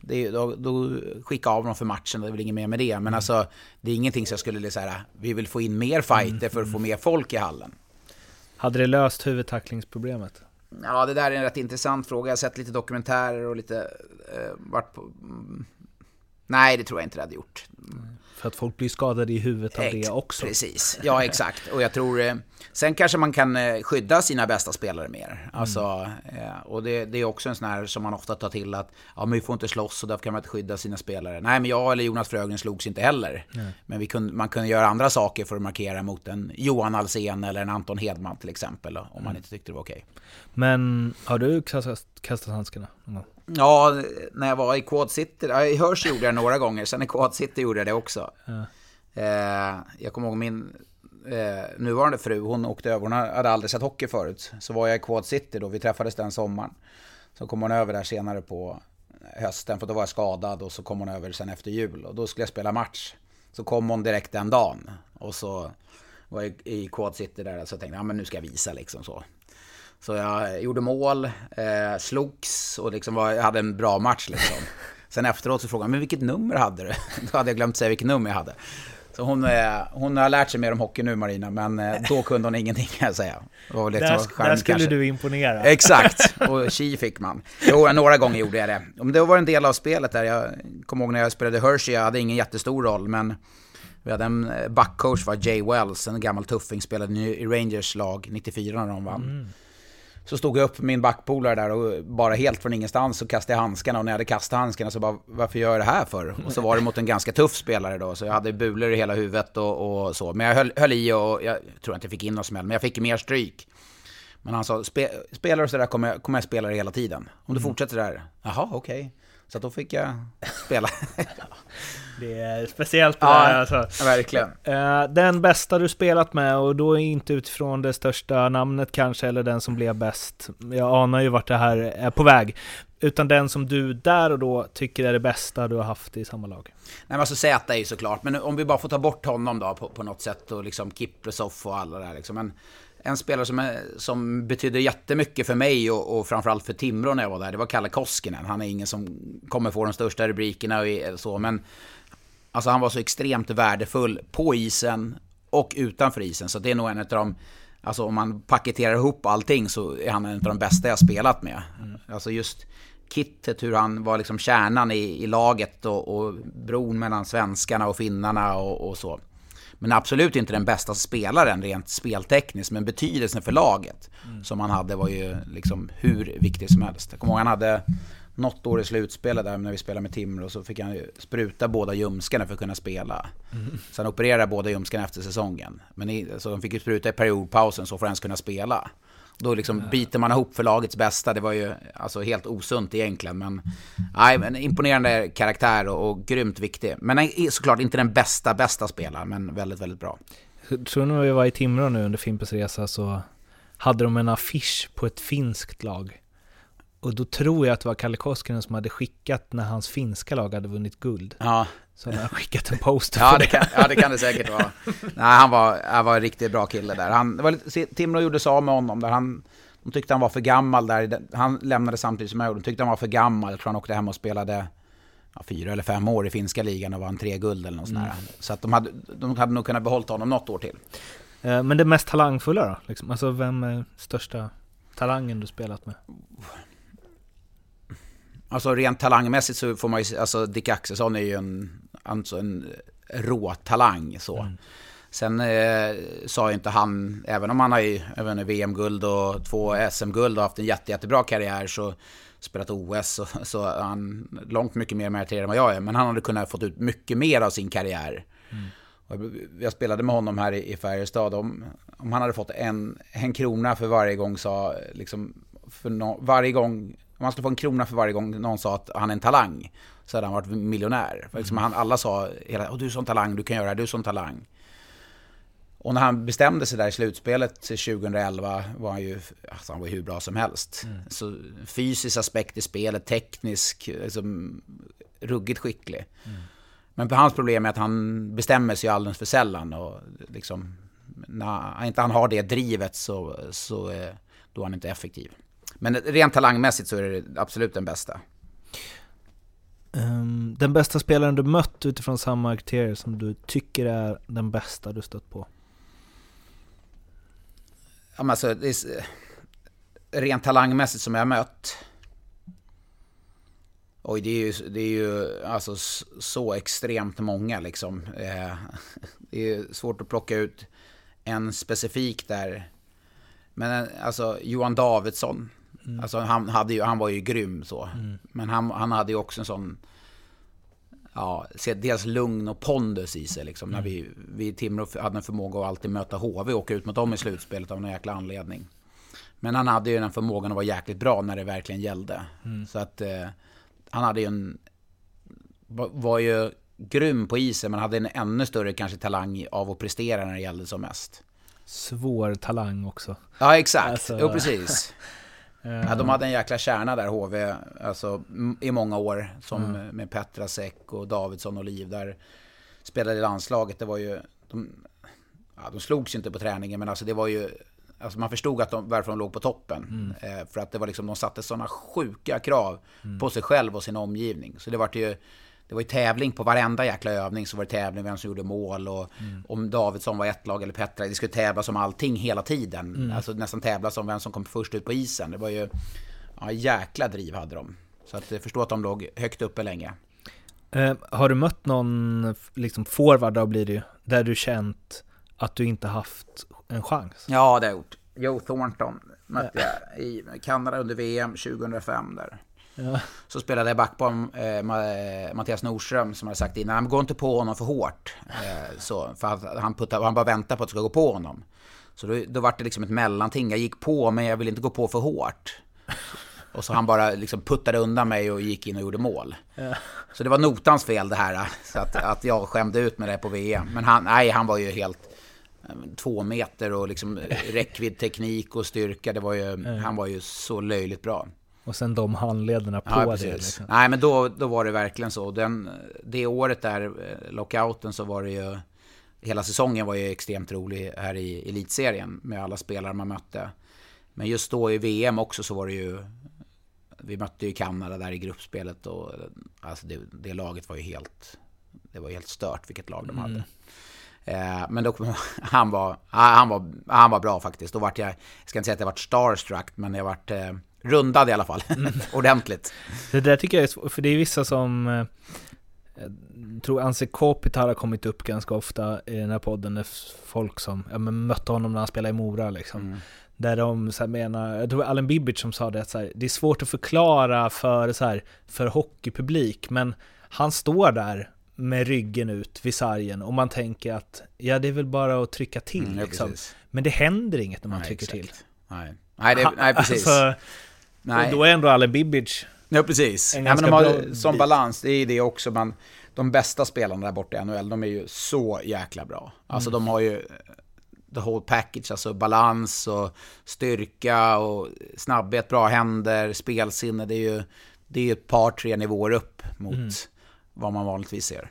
Det, är- då, då skicka av dem för matchen, det är väl inget mer med det. Men alltså, det är ingenting som jag skulle säga, vi vill få in mer fighter för att få mer folk i hallen. Hade det löst huvudtacklingsproblemet? Ja, det där är en rätt intressant fråga. Jag har sett lite dokumentärer och lite... Eh, varit på... Mm. Nej, det tror jag inte det hade gjort. För att folk blir skadade i huvudet av det också. Precis, ja exakt. Och jag tror... Eh, sen kanske man kan eh, skydda sina bästa spelare mer. Alltså, eh, och det, det är också en sån här som man ofta tar till att ja, men vi får inte slåss och därför kan man inte skydda sina spelare. Nej, men jag eller Jonas Frögren slogs inte heller. Men vi kunde, man kunde göra andra saker för att markera mot en Johan Alsen eller en Anton Hedman till exempel. Om man inte tyckte det var okej. Men har du kastat, kastat handskarna? någon gång? Ja, när jag var i Quad City, ja, i Hörs gjorde jag det några gånger, sen i Quad City gjorde jag det också. Eh, jag kommer ihåg min eh, nuvarande fru, hon åkte över, hon hade aldrig sett hockey förut. Så var jag i Quad City då, vi träffades den sommaren. Så kom hon över där senare på hösten, för då var jag skadad och så kom hon över sen efter jul. Och då skulle jag spela match. Så kom hon direkt den dagen. Och så var jag i Quad City där, så jag tänkte, ja men nu ska jag visa liksom så. Så jag gjorde mål, eh, slogs och liksom var, jag hade en bra match liksom. Sen efteråt så frågade hon, men vilket nummer hade du? (laughs) Då hade jag glömt säga vilket nummer jag hade. Så hon, eh, hon har lärt sig mer om hockey nu Marina, men eh, (laughs) då kunde hon ingenting kan jag säga. Det lite Där, charm, där skulle kanske. du imponera. (laughs) Exakt, och chi fick man. Jo, några gånger gjorde jag det. Men det var en del av spelet där. Jag kommer ihåg när jag spelade Hershey, jag hade ingen jättestor roll, men vi hade en eh, backcoach, var Jay Wells, en gammal tuffing, spelade i Rangers lag 94 när de vann. Så stod jag upp med min backpolare där och bara helt från ingenstans så kastade jag handskarna och när jag hade kastat handskarna så bara varför gör jag det här för? Och så var det mot en ganska tuff spelare då så jag hade bulor i hela huvudet och, och så. Men jag höll, höll i och jag tror inte jag fick in någon smäll men jag fick mer stryk. Men han sa, Spe, spelar du sådär kommer jag, kommer jag spela det hela tiden. Om du fortsätter där, jaha okej. Så då fick jag spela. (laughs) Det är speciellt det Ja, där alltså. verkligen. Eh, Den bästa du spelat med och då inte utifrån det största namnet kanske eller den som blev bäst. Jag anar ju vart det här är på väg. Utan den som du där och då tycker är det bästa du har haft i samma lag. Nej men alltså Z är ju såklart, men om vi bara får ta bort honom då på, på något sätt och liksom Kiprusov och alla där liksom. En, en spelare som, är, som betyder jättemycket för mig och, och framförallt för Timrå när jag var där, det var Kalle Koskinen. Han är ingen som kommer få de största rubrikerna och så, men alltså han var så extremt värdefull på isen och utanför isen. Så det är nog en av de, alltså om man paketerar ihop allting så är han en av de bästa jag spelat med. Alltså just kittet, hur han var liksom kärnan i, i laget och, och bron mellan svenskarna och finnarna och, och så. Men absolut inte den bästa spelaren rent speltekniskt, men betydelsen för laget som han hade var ju liksom hur viktig som helst. Jag kommer ihåg han hade något år i slutspelet där när vi spelade med Timrå så fick han spruta båda ljumskarna för att kunna spela. Så han opererade båda ljumskarna efter säsongen. Men i, så de fick ju spruta i periodpausen så för att ens kunna spela. Då liksom biter man ihop för lagets bästa. Det var ju alltså helt osunt egentligen. Men, nej, men imponerande karaktär och, och grymt viktig. Men nej, såklart inte den bästa, bästa spelaren, men väldigt, väldigt bra. Tror när vi var i Timrå nu under Fimpens Resa så hade de en affisch på ett finskt lag. Och då tror jag att det var Kalle Koskinen som hade skickat när hans finska lag hade vunnit guld. Ja, Så han hade skickat en poster ja, det kan, ja det kan det säkert vara. Nej, han var, han var en riktigt bra kille där. Han, det var lite, Timrå gjorde sig av med honom där. Han, de tyckte han var för gammal där. Han lämnade samtidigt som jag. De tyckte han var för gammal. Jag tror han åkte hem och spelade ja, fyra eller fem år i finska ligan och vann tre guld eller något sånt där. Så att de hade, de hade nog kunnat behålla honom något år till. Eh, Men det mest talangfulla då? Liksom? Alltså vem är största talangen du spelat med? Alltså rent talangmässigt så får man ju, alltså Dick Axelsson är ju en, alltså en rå talang så. Sen eh, sa ju inte han, även om han har ju VM-guld och två SM-guld och haft en jätte, jättebra karriär så spelat OS och, så är han långt mycket mer meriterad än vad jag är. Men han hade kunnat fått ut mycket mer av sin karriär. Och jag spelade med honom här i, i Färjestad. Om, om han hade fått en, en krona för varje gång sa, liksom, för no, varje gång, om han skulle få en krona för varje gång någon sa att han är en talang, så hade han varit miljonär. För liksom han, alla sa hela Åh, du är sån talang, du kan göra det du är sån talang. Och när han bestämde sig där i slutspelet till 2011 var han ju alltså han var hur bra som helst. Så fysisk aspekt i spelet, teknisk, liksom, ruggigt skicklig. Men hans problem är att han bestämmer sig alldeles för sällan. Och liksom, när inte han har det drivet så, så då är han inte effektiv. Men rent talangmässigt så är det absolut den bästa. Ehm, Den bästa spelaren du mött utifrån samma kriterier som du tycker är den bästa du stött på? Ja, men alltså, det är, rent talangmässigt som jag har mött. Oj, det är ju, det är ju alltså så extremt många liksom. Eh, (laughs) Det är svårt att plocka ut en specifik där. Men eh, alltså Johan Davidsson, alltså han, hade ju, han var ju grym så. Men han, han hade ju också en sån, ja, dels lugn och pondus i sig liksom. När vi, vi i Timrå hade en förmåga att alltid möta HV och åka ut mot dem i slutspelet av någon jäkla anledning. Men han hade ju den förmågan att vara jäkligt bra när det verkligen gällde. Så att eh, han hade ju en... Var, var ju grym på isen men hade en ännu större kanske talang av att prestera när det gällde som mest. Svår talang också. Ja exakt, Alltså- jo precis. (laughs) Ja, de hade en jäkla kärna där HV, alltså i många år. Som med Petrasek och Davidsson och Liv där. Spelade i landslaget, det var ju... De, ja, de slogs ju inte på träningen men alltså det var ju... Alltså man förstod att de, varför de låg på toppen. Eh, för att det var liksom, de satte sådana sjuka krav på sig själv och sin omgivning. Så det var ju... Det var ju tävling på varenda jäkla övning så var det tävling vem som gjorde mål och om Davidsson var ett lag eller Petra. Det skulle tävlas om allting hela tiden. Alltså nästan tävlas om vem som kom först ut på isen. Det var ju... Ja, jäkla driv hade de. Så att jag förstår att de låg högt uppe länge. Eh, har du mött någon liksom forward då blir det ju, där du känt att du inte haft en chans? Ja, det har jag gjort. Joe Thornton mötte jag i Kanada under VM 2005 där. Ja. Så spelade jag back på eh, Ma- Mattias Nordström som hade sagt innan, "Men gå inte på honom för hårt. Eh, så, för han, han, puttar, han bara väntar på att det ska gå på honom. Så då, då var det liksom ett mellanting. Jag gick på, men jag ville inte gå på för hårt. Och så han bara liksom puttade undan mig och gick in och gjorde mål. Så det var notans fel det här, så att, att jag skämde ut med det på VM. Men han, nej, han var ju helt eh, två meter och liksom räckvidd, teknik och styrka. Det var ju, Han var ju så löjligt bra. Och sen de handlederna på Ja, det. Liksom. Nej, men då, då var det verkligen så. Den, det året där, eh, lockouten, så var det ju... Hela säsongen var ju extremt rolig här i elitserien med alla spelare man mötte. Men just då i VM också så var det ju... Vi mötte ju Kanada där i gruppspelet och alltså det, det laget var ju helt... Det var helt stört vilket lag de hade. Eh, men då, (laughs) han, var, han, var, han var bra faktiskt. Då vart jag, jag ska inte säga att jag vart starstruck, men jag vart eh, rundad i alla fall. (laughs) Ordentligt. Det där tycker jag är svårt, för det är vissa som eh, jag tror Anse Kopitar har kommit upp ganska ofta i den här podden, folk som ja, men mötte honom när han spelade i Mora liksom. Mm. Där de så här menar, jag tror Allen Bibic som sa det, att så här, det är svårt att förklara för, så här, för hockeypublik, men han står där med ryggen ut vid sargen och man tänker att ja, det är väl bara att trycka till Mm, ja, liksom. Men det händer inget när man Nej, trycker exakt. till. Nej, nej, det, nej precis. (laughs) Alltså, nej. Och då är ändå Allen Bibic ja, precis. en Nej, men de har, som balans, det är det också. Man, de bästa spelarna där borta i NHL, de är ju så jäkla bra. Alltså Mm. de har ju... the whole package, alltså balans och styrka och snabbhet, bra händer, spelsinne. Det är ju det är ett par, tre nivåer upp mot mm. vad man vanligtvis ser.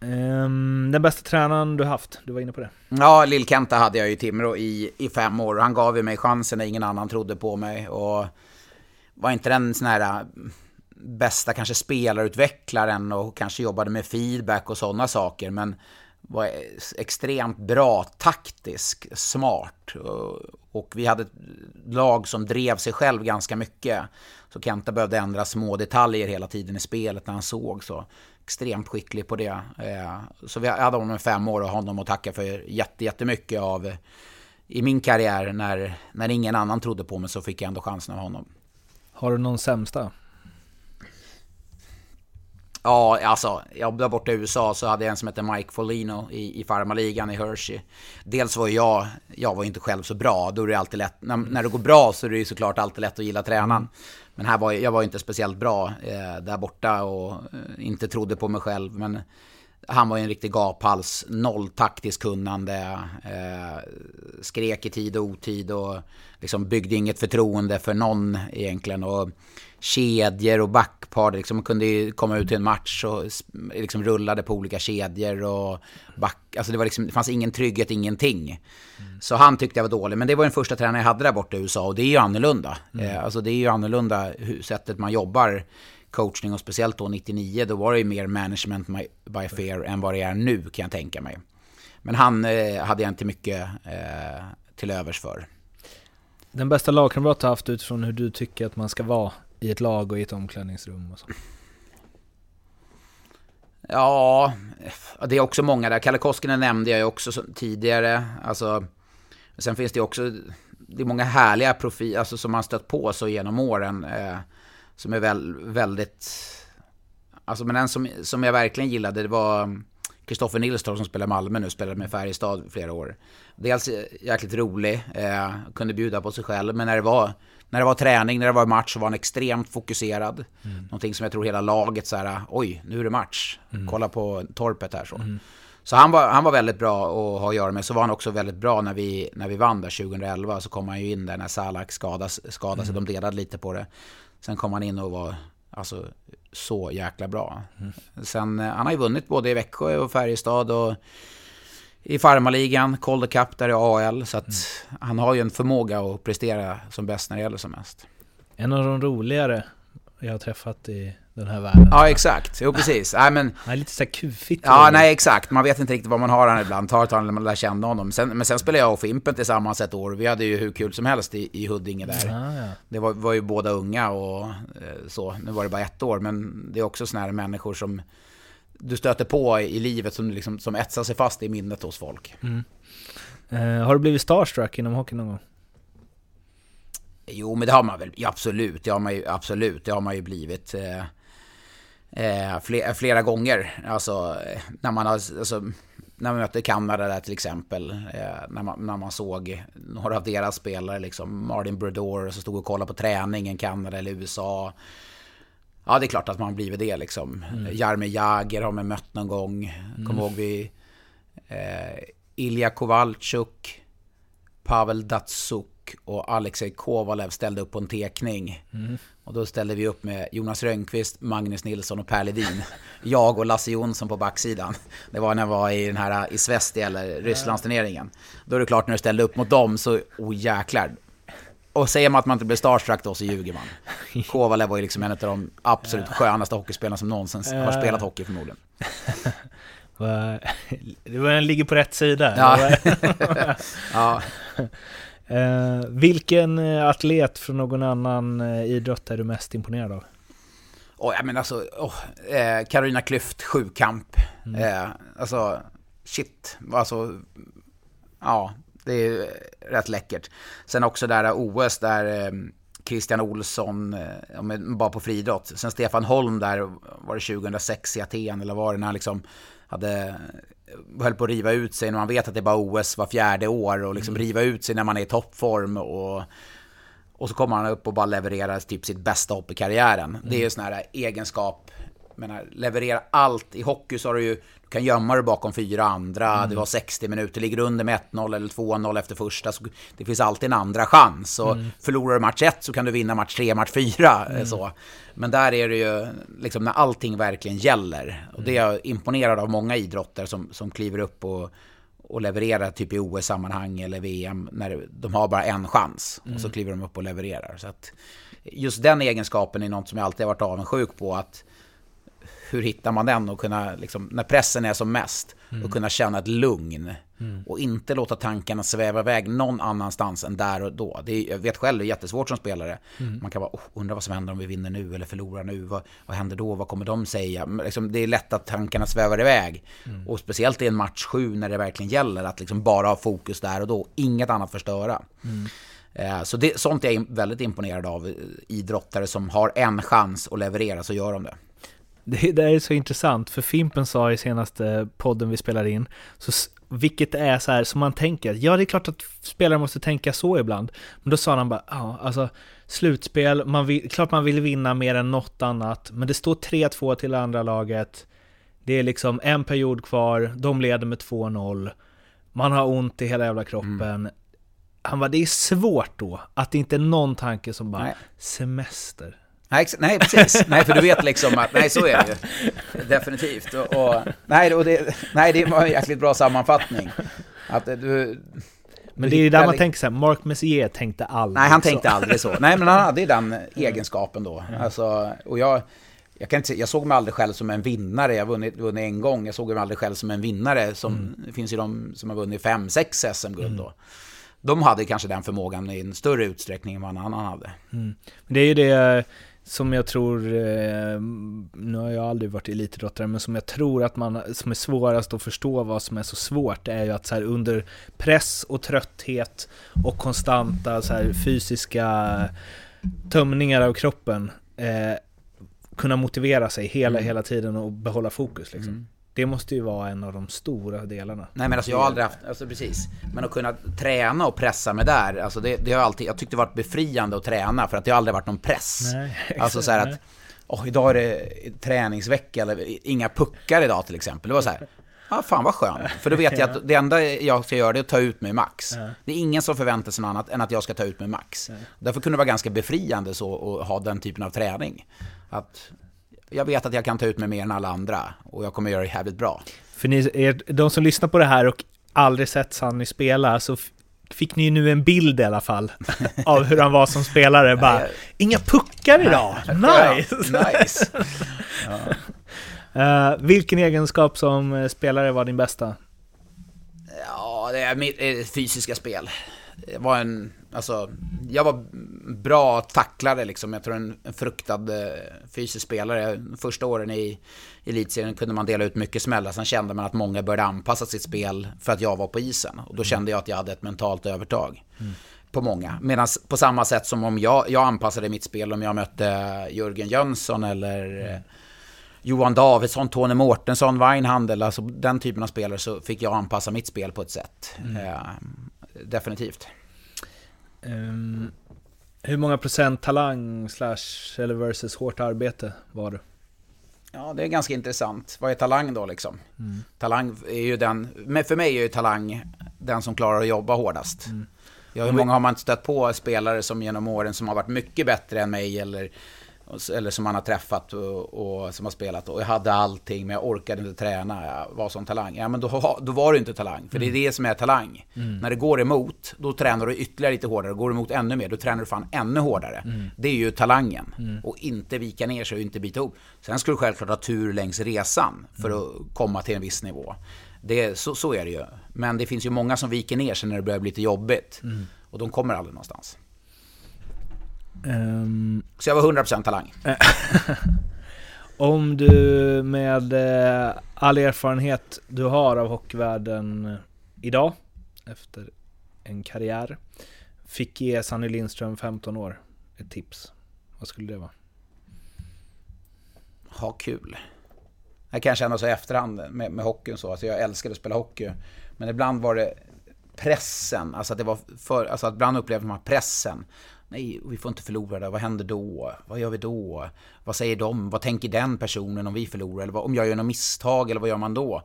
Um, den bästa tränaren du haft? Du var inne på det. Ja, Lill-Kenta hade jag ju i Timrå i, i fem år. Han gav ju mig chansen när ingen annan trodde på mig. Och var inte den sån här äh, bästa kanske spelarutvecklaren och kanske jobbade med feedback och sådana saker. Men var extremt bra taktisk, smart. Och vi hade ett lag som drev sig själv ganska mycket. Så Kenta behövde ändra små detaljer hela tiden i spelet när han såg så extremt skicklig på det. Eh, så vi hade honom i fem år och honom att tacka för jättemycket av i min karriär när, när ingen annan trodde på mig så fick jag ändå chansen av honom. Har du någon sämsta? Ja, alltså, jag var borta i USA så hade jag en som hette Mike Folino i, i farmaligan i Hershey. Dels var jag, jag var inte själv så bra, då är det alltid lätt, när, när det går bra så är det ju såklart alltid lätt att gilla tränaren. Men här var jag var inte speciellt bra eh, där borta och eh, inte trodde på mig själv. Men han var ju en riktig gaphals, noll taktiskt kunnande, eh, skrek i tid och otid och liksom byggde inget förtroende för någon egentligen. Och kedjor och backpar, liksom, man kunde komma ut till en match och liksom rullade på olika kedjor och back, alltså det, var liksom, det fanns ingen trygghet, ingenting. Mm. Så han tyckte jag var dålig, men det var den första tränaren jag hade där borta i USA och det är ju annorlunda. Mm. Eh, alltså det är ju annorlunda hur, sättet man jobbar coachning och speciellt då 99, då var det ju mer management by fear än vad det är nu kan jag tänka mig. Men han eh, hade jag inte mycket eh, till övers för. Den bästa lagkamrat du haft utifrån hur du tycker att man ska vara i ett lag och i ett omklädningsrum och så? Ja, det är också många där. Kalle Koskinen nämnde jag ju också tidigare. Alltså, sen finns det också, det är många härliga profiler alltså, som man stött på så genom åren. Eh, som är väl, väldigt... Alltså men en som, som jag verkligen gillade det var mm, Kristoffer Nilstorp som spelar i Malmö nu, spelade med Färjestad flera år. Dels jäkligt rolig, eh, kunde bjuda på sig själv, men när det var när det var träning, när det var match så var han extremt fokuserad. Mm. Någonting som jag tror hela laget så här, oj, nu är det match. Mm. Kolla på torpet här så. Mm. Så han var, han var väldigt bra att ha att göra med. Så var han också väldigt bra när vi, när vi vann där 2011. Så kom han ju in där när Salak skadas, skadade sig. Mm. De delade lite på det. Sen kom han in och var alltså, så jäkla bra. Mm. Sen, eh, han har ju vunnit både i Växjö och Färjestad och i farmaligan, Calder Cup där i AL. Så att mm. han har ju en förmåga att prestera som bäst när det gäller som mest. En av de roligare jag har träffat i den här världen. Ja, exakt. Jo, precis. Nej, men... Han är lite såhär kufigt. Ja, nej, exakt. Man vet inte riktigt vad man har han ibland. Tar ett tag när man lär känna honom. Sen, men sen spelade jag och Fimpen tillsammans ett år. Vi hade ju hur kul som helst i, i Huddinge där. Ja, ja. Det var, var ju båda unga och eh, så. Nu var det bara ett år, men det är också såna här människor som du stöter på i livet som, liksom, som etsar sig fast i minnet hos folk. Mm. Uh, har du blivit starstruck inom hockey någon gång? Jo, men det har man väl. Ja, absolut, det har man ju, absolut, det har man ju blivit. Eh, eh, flera, flera, gånger. Alltså, när man har... Alltså, när man mötte Kanada där till exempel, eh, när, man, när man såg några av deras spelare, liksom Martin Brodeur, som stod och kollade på träningen, Kanada eller USA. Ja, det är klart att man blivit det liksom. Mm. Jaromir Jagr har man mött någon gång. Mm. Kommer ihåg vi... Eh, Ilja Kovalchuk, Pavel Datsuk och Alexej Kovalev ställde upp på en tekning. Mm. Och då ställde vi upp med Jonas Rönnqvist, Magnus Nilsson och Per Ledin. (laughs) Jag och Lasse Jonsson på backsidan. Det var när jag var i den här i Svesti eller Rysslandsturneringen. Då är det klart när du ställde upp mot dem så, oh jäklar. Och säger man att man inte blir starstruck då så ljuger man. (laughs) Kovalev var ju liksom en av de absolut skönaste hockeyspelarna som någonsin har spelat hockey förmodligen. (laughs) Var, ligger på rätt sida. Ja. (laughs) ja. Uh, vilken eh, atlet från någon annan uh, idrott är du mest imponerad av? Oh, ja, men alltså, oh, eh, Carolina Klüft, sjukamp. Mm. Eh, alltså, shit. Alltså, ja, det är rätt läckert. Sen också där OS där eh, Christian Olsson, eh, bara på friidrott. Sen Stefan Holm där, var det 2006 i Aten eller var det när han liksom hade höll på att riva ut sig när man vet att det är bara OS var fjärde år och liksom mm. riva ut sig när man är i toppform och och så kommer han upp och bara levererar typ sitt bästa hopp i karriären. Mm. Det är ju sån här egenskap menar, leverera allt. I hockey så har du ju, du kan gömma dig bakom fyra andra, Mm. du har 60 minuter, ligger under med 1-0 eller 2-0 efter första, så det finns alltid en andra chans. Och Mm. förlorar du match 1 så kan du vinna match 3, match 4. Mm. Så. Men där är det ju liksom när allting verkligen gäller. Och det är jag imponerad av många idrotter som, som kliver upp och, och levererar typ i OS-sammanhang eller VM när de har bara en chans. Och så kliver de upp och levererar. Så att just den egenskapen är något som jag alltid har varit avundsjuk på. att hur hittar man den och kunna, liksom, när pressen är som mest, och kunna känna ett lugn. Och inte låta tankarna sväva iväg någon annanstans än där och då. Det är, jag vet själv, det är jättesvårt som spelare. Man kan bara, oh, undra vad som händer om vi vinner nu eller förlorar nu. Vad, vad händer då? Vad kommer de säga? Men Liksom, det är lätt att tankarna svävar iväg. Och speciellt i en match sju när det verkligen gäller att liksom bara ha fokus där och då. Inget annat förstöra. Eh, Så det, sånt är jag väldigt imponerad av. Idrottare som har en chans att leverera, så gör de det. Det, det är så intressant, för Fimpen sa i senaste podden vi spelade in, så, vilket är så här som man tänker, ja det är klart att spelare måste tänka så ibland, men då sa han bara, ja alltså slutspel, man vill, klart man vill vinna mer än något annat, men det står 3-2 till andra laget, det är liksom en period kvar, de leder med 2-0, man har ont i hela jävla kroppen. Han bara, det är svårt då, att det inte är någon tanke som bara, Nej. semester. Nej, nej, precis. Nej, för du vet liksom att, nej, så är det ju. Definitivt. Och, och, nej, och det, nej, det var en jäkligt bra sammanfattning. Att du... Men det är ju där man tänker så här, Mark Messier tänkte aldrig Nej, han så. tänkte aldrig så. Nej, men han hade ju den (laughs) egenskapen då. Alltså, och jag, jag, kan inte, jag såg mig aldrig själv som en vinnare. Jag har vunnit, vunnit en gång. Jag såg mig aldrig själv som en vinnare. Som, Det finns ju de som har vunnit fem, sex SM-guld då. De hade kanske den förmågan i en större utsträckning än vad en annan hade. Men det är ju det som jag tror, eh, nu har jag aldrig varit elitidrottare, men som jag tror att man, som är svårast att förstå vad som är så svårt, är ju att så här under press och trötthet och konstanta så här fysiska tömningar av kroppen, eh, kunna motivera sig hela, hela tiden och behålla fokus liksom. Det måste ju vara en av de stora delarna. Nej men alltså jag har aldrig haft, alltså precis. Men att kunna träna och pressa mig där, alltså det, det har jag alltid, jag tyckte det varit befriande att träna för att det har aldrig varit någon press. Nej, (laughs) alltså så att, åh idag är det träningsvecka eller inga puckar idag till exempel. Det var så här, ja ah, fan vad skönt. För då vet jag att det enda jag ska göra det är att ta ut mig max. Det är ingen som förväntar sig något annat än att jag ska ta ut mig max. Därför kunde det vara ganska befriande så att ha den typen av träning. Att jag vet att jag kan ta ut mig mer än alla andra och jag kommer göra det jävligt bra. För ni, er, de som lyssnar på det här och aldrig sett Sanny spela, så fick ni ju nu en bild i alla fall (laughs) av hur han var som spelare. Bara, inga puckar idag! Nice! (laughs) nice. (laughs) Eh, vilken egenskap som eh, spelare var din bästa? Ja, det är mitt eh, fysiska spel. Jag var en, alltså, jag var bra tacklare liksom. Jag tror en, en fruktad eh, fysisk spelare. Första åren i elitserien kunde man dela ut mycket smällar. Sen kände man att många började anpassa sitt spel för att jag var på isen. Och då kände jag att jag hade ett mentalt övertag. På många. Medan på samma sätt som om jag, jag anpassade mitt spel om jag mötte Jörgen Jönsson eller eh, Johan Davidsson, Tony Mårtensson, Weinhandel, alltså den typen av spelare så fick jag anpassa mitt spel på ett sätt. Eh, definitivt. Ehm, hur många procent talang slash eller versus hårt arbete var du? Ja, det är ganska intressant. Vad är talang då liksom? Talang är ju den, men för mig är ju talang den som klarar att jobba hårdast. Ja, hur många har man inte stött på spelare som genom åren som har varit mycket bättre än mig eller, eller som man har träffat och, och som har spelat och jag hade allting men jag orkade inte träna, jag var som talang. Ja men då, då var du inte talang, för det är det som är talang. När det går emot, då tränar du ytterligare lite hårdare. Går det emot ännu mer, då tränar du fan ännu hårdare. Det är ju talangen. Och inte vika ner sig och inte bita ihop. Sen ska du självklart ha tur längs resan för att komma till en viss nivå. Det, så, så är det ju. Men det finns ju många som viker ner sig när det börjar bli lite jobbigt. Och de kommer aldrig någonstans. Ehm, Så jag var 100% talang. (laughs) om du med eh, all erfarenhet du har av hockeyvärlden idag, efter en karriär, fick ge Sanny Lindström 15 år ett tips, vad skulle det vara? Ha kul. Jag kan känna så i efterhand med, med hockeyn så. Alltså jag älskade att spela hockey. Men ibland var det pressen. Alltså att det var för, alltså att ibland upplevde man pressen. Nej, vi får inte förlora det, vad händer då? Vad gör vi då? Vad säger de? Vad tänker den personen om vi förlorar? Eller vad, om jag gör något misstag, eller vad gör man då?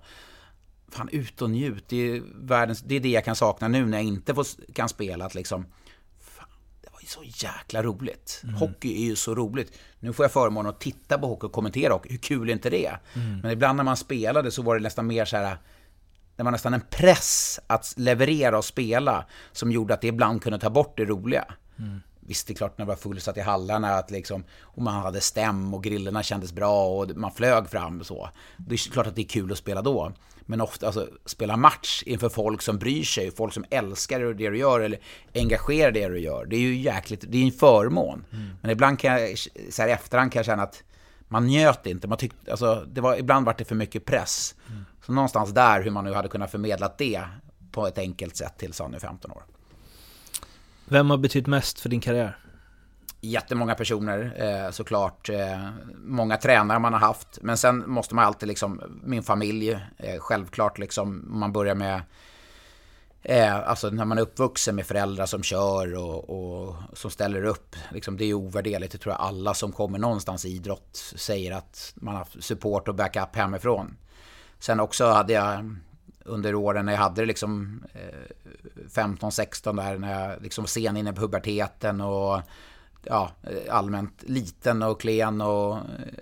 Fan, ut och njut. Det är, världens, det är det jag kan sakna nu när jag inte får, kan spela. Att liksom, fan, det var ju så jäkla roligt. Mm. Hockey är ju så roligt. Nu får jag förmånen att titta på hockey och kommentera hockey. Hur kul är inte det? Mm. Men ibland när man spelade så var det nästan mer så här det var nästan en press att leverera och spela som gjorde att det ibland kunde ta bort det roliga. Mm. Visst, det är klart när det var fullsatt i hallarna att liksom, och man hade stäm och grillerna kändes bra och man flög fram och så. Det är klart att det är kul att spela då. Men ofta, alltså, spela match inför folk som bryr sig, folk som älskar det du gör eller engagerar det du gör. Det är ju jäkligt, det är en förmån. Mm. Men ibland kan jag, så här i efterhand kan jag känna att man njöt inte. Man tyckte, alltså, det var, ibland var det för mycket press. Mm. Så någonstans där, hur man nu hade kunnat förmedla det på ett enkelt sätt till Sanny 15 år. Vem har betytt mest för din karriär? Jättemånga personer eh, såklart. Eh, många tränare man har haft. Men sen måste man alltid liksom, min familj, eh, självklart liksom, man börjar med eh, alltså när man är uppvuxen med föräldrar som kör och, och som ställer upp. Liksom, det är ovärderligt. Det tror jag alla som kommer någonstans i idrott säger att man har support och backup hemifrån. Sen också hade jag under åren när jag hade det liksom eh, 15-16 där när jag liksom sen inne i puberteten och ja, allmänt liten och klen och eh,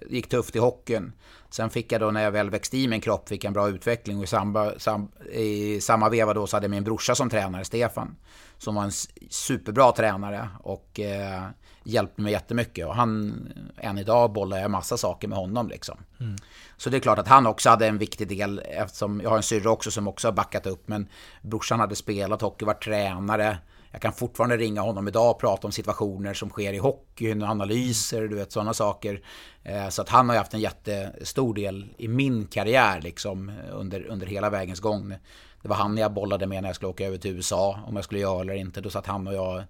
gick tufft i hockeyn. Sen fick jag då när jag väl växte i min kropp fick en bra utveckling och i, samba, sam, i samma veva då så hade jag min brorsa som tränare, Stefan. Som var en superbra tränare och eh, hjälpte mig jättemycket. Och han, än idag bollar jag massa saker med honom liksom. Mm. Så det är klart att han också hade en viktig del eftersom jag har en syrra också som också har backat upp. Men brorsan hade spelat hockey, varit tränare. Jag kan fortfarande ringa honom idag och prata om situationer som sker i hockeyn, analyser, du vet sådana saker. Eh, så att han har haft en jättestor del i min karriär liksom under, under hela vägens gång. Det var han jag bollade med när jag skulle åka över till USA, om jag skulle göra eller inte. Då satt han och jag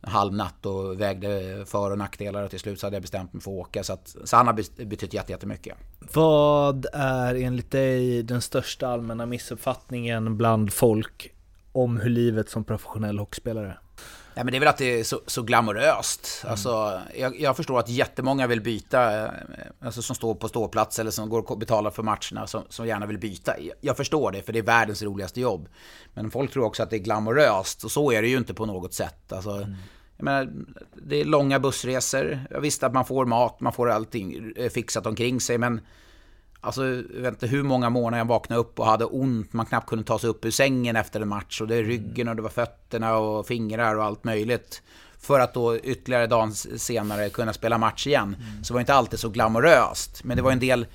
halv natt och vägde för och nackdelar och till slut så hade jag bestämt mig för att åka. Så, att, så han har betytt jättemycket. Vad är enligt dig den största allmänna missuppfattningen bland folk om hur livet som professionell hockeyspelare? Ja, men det är väl att det är så, så glamoröst. Mm. Alltså, jag, jag, förstår att jättemånga vill byta, eh, alltså som står på ståplats eller som går och betalar för matcherna, som, som gärna vill byta. Jag, förstår det, för det är världens roligaste jobb. Men folk tror också att det är glamoröst, och så är det ju inte på något sätt. Alltså, mm. Jag menar, det är långa bussresor. Jag visste att man får mat, man får allting eh, fixat omkring sig, men Alltså, jag vet inte hur många månader jag vaknade upp och hade ont. Man knappt kunde ta sig upp ur sängen efter en match. Och det är ryggen och det var fötterna och fingrar och allt möjligt. För att då ytterligare dagen senare kunna spela match igen. Mm. Så det var inte alltid så glamoröst. Men det var en del...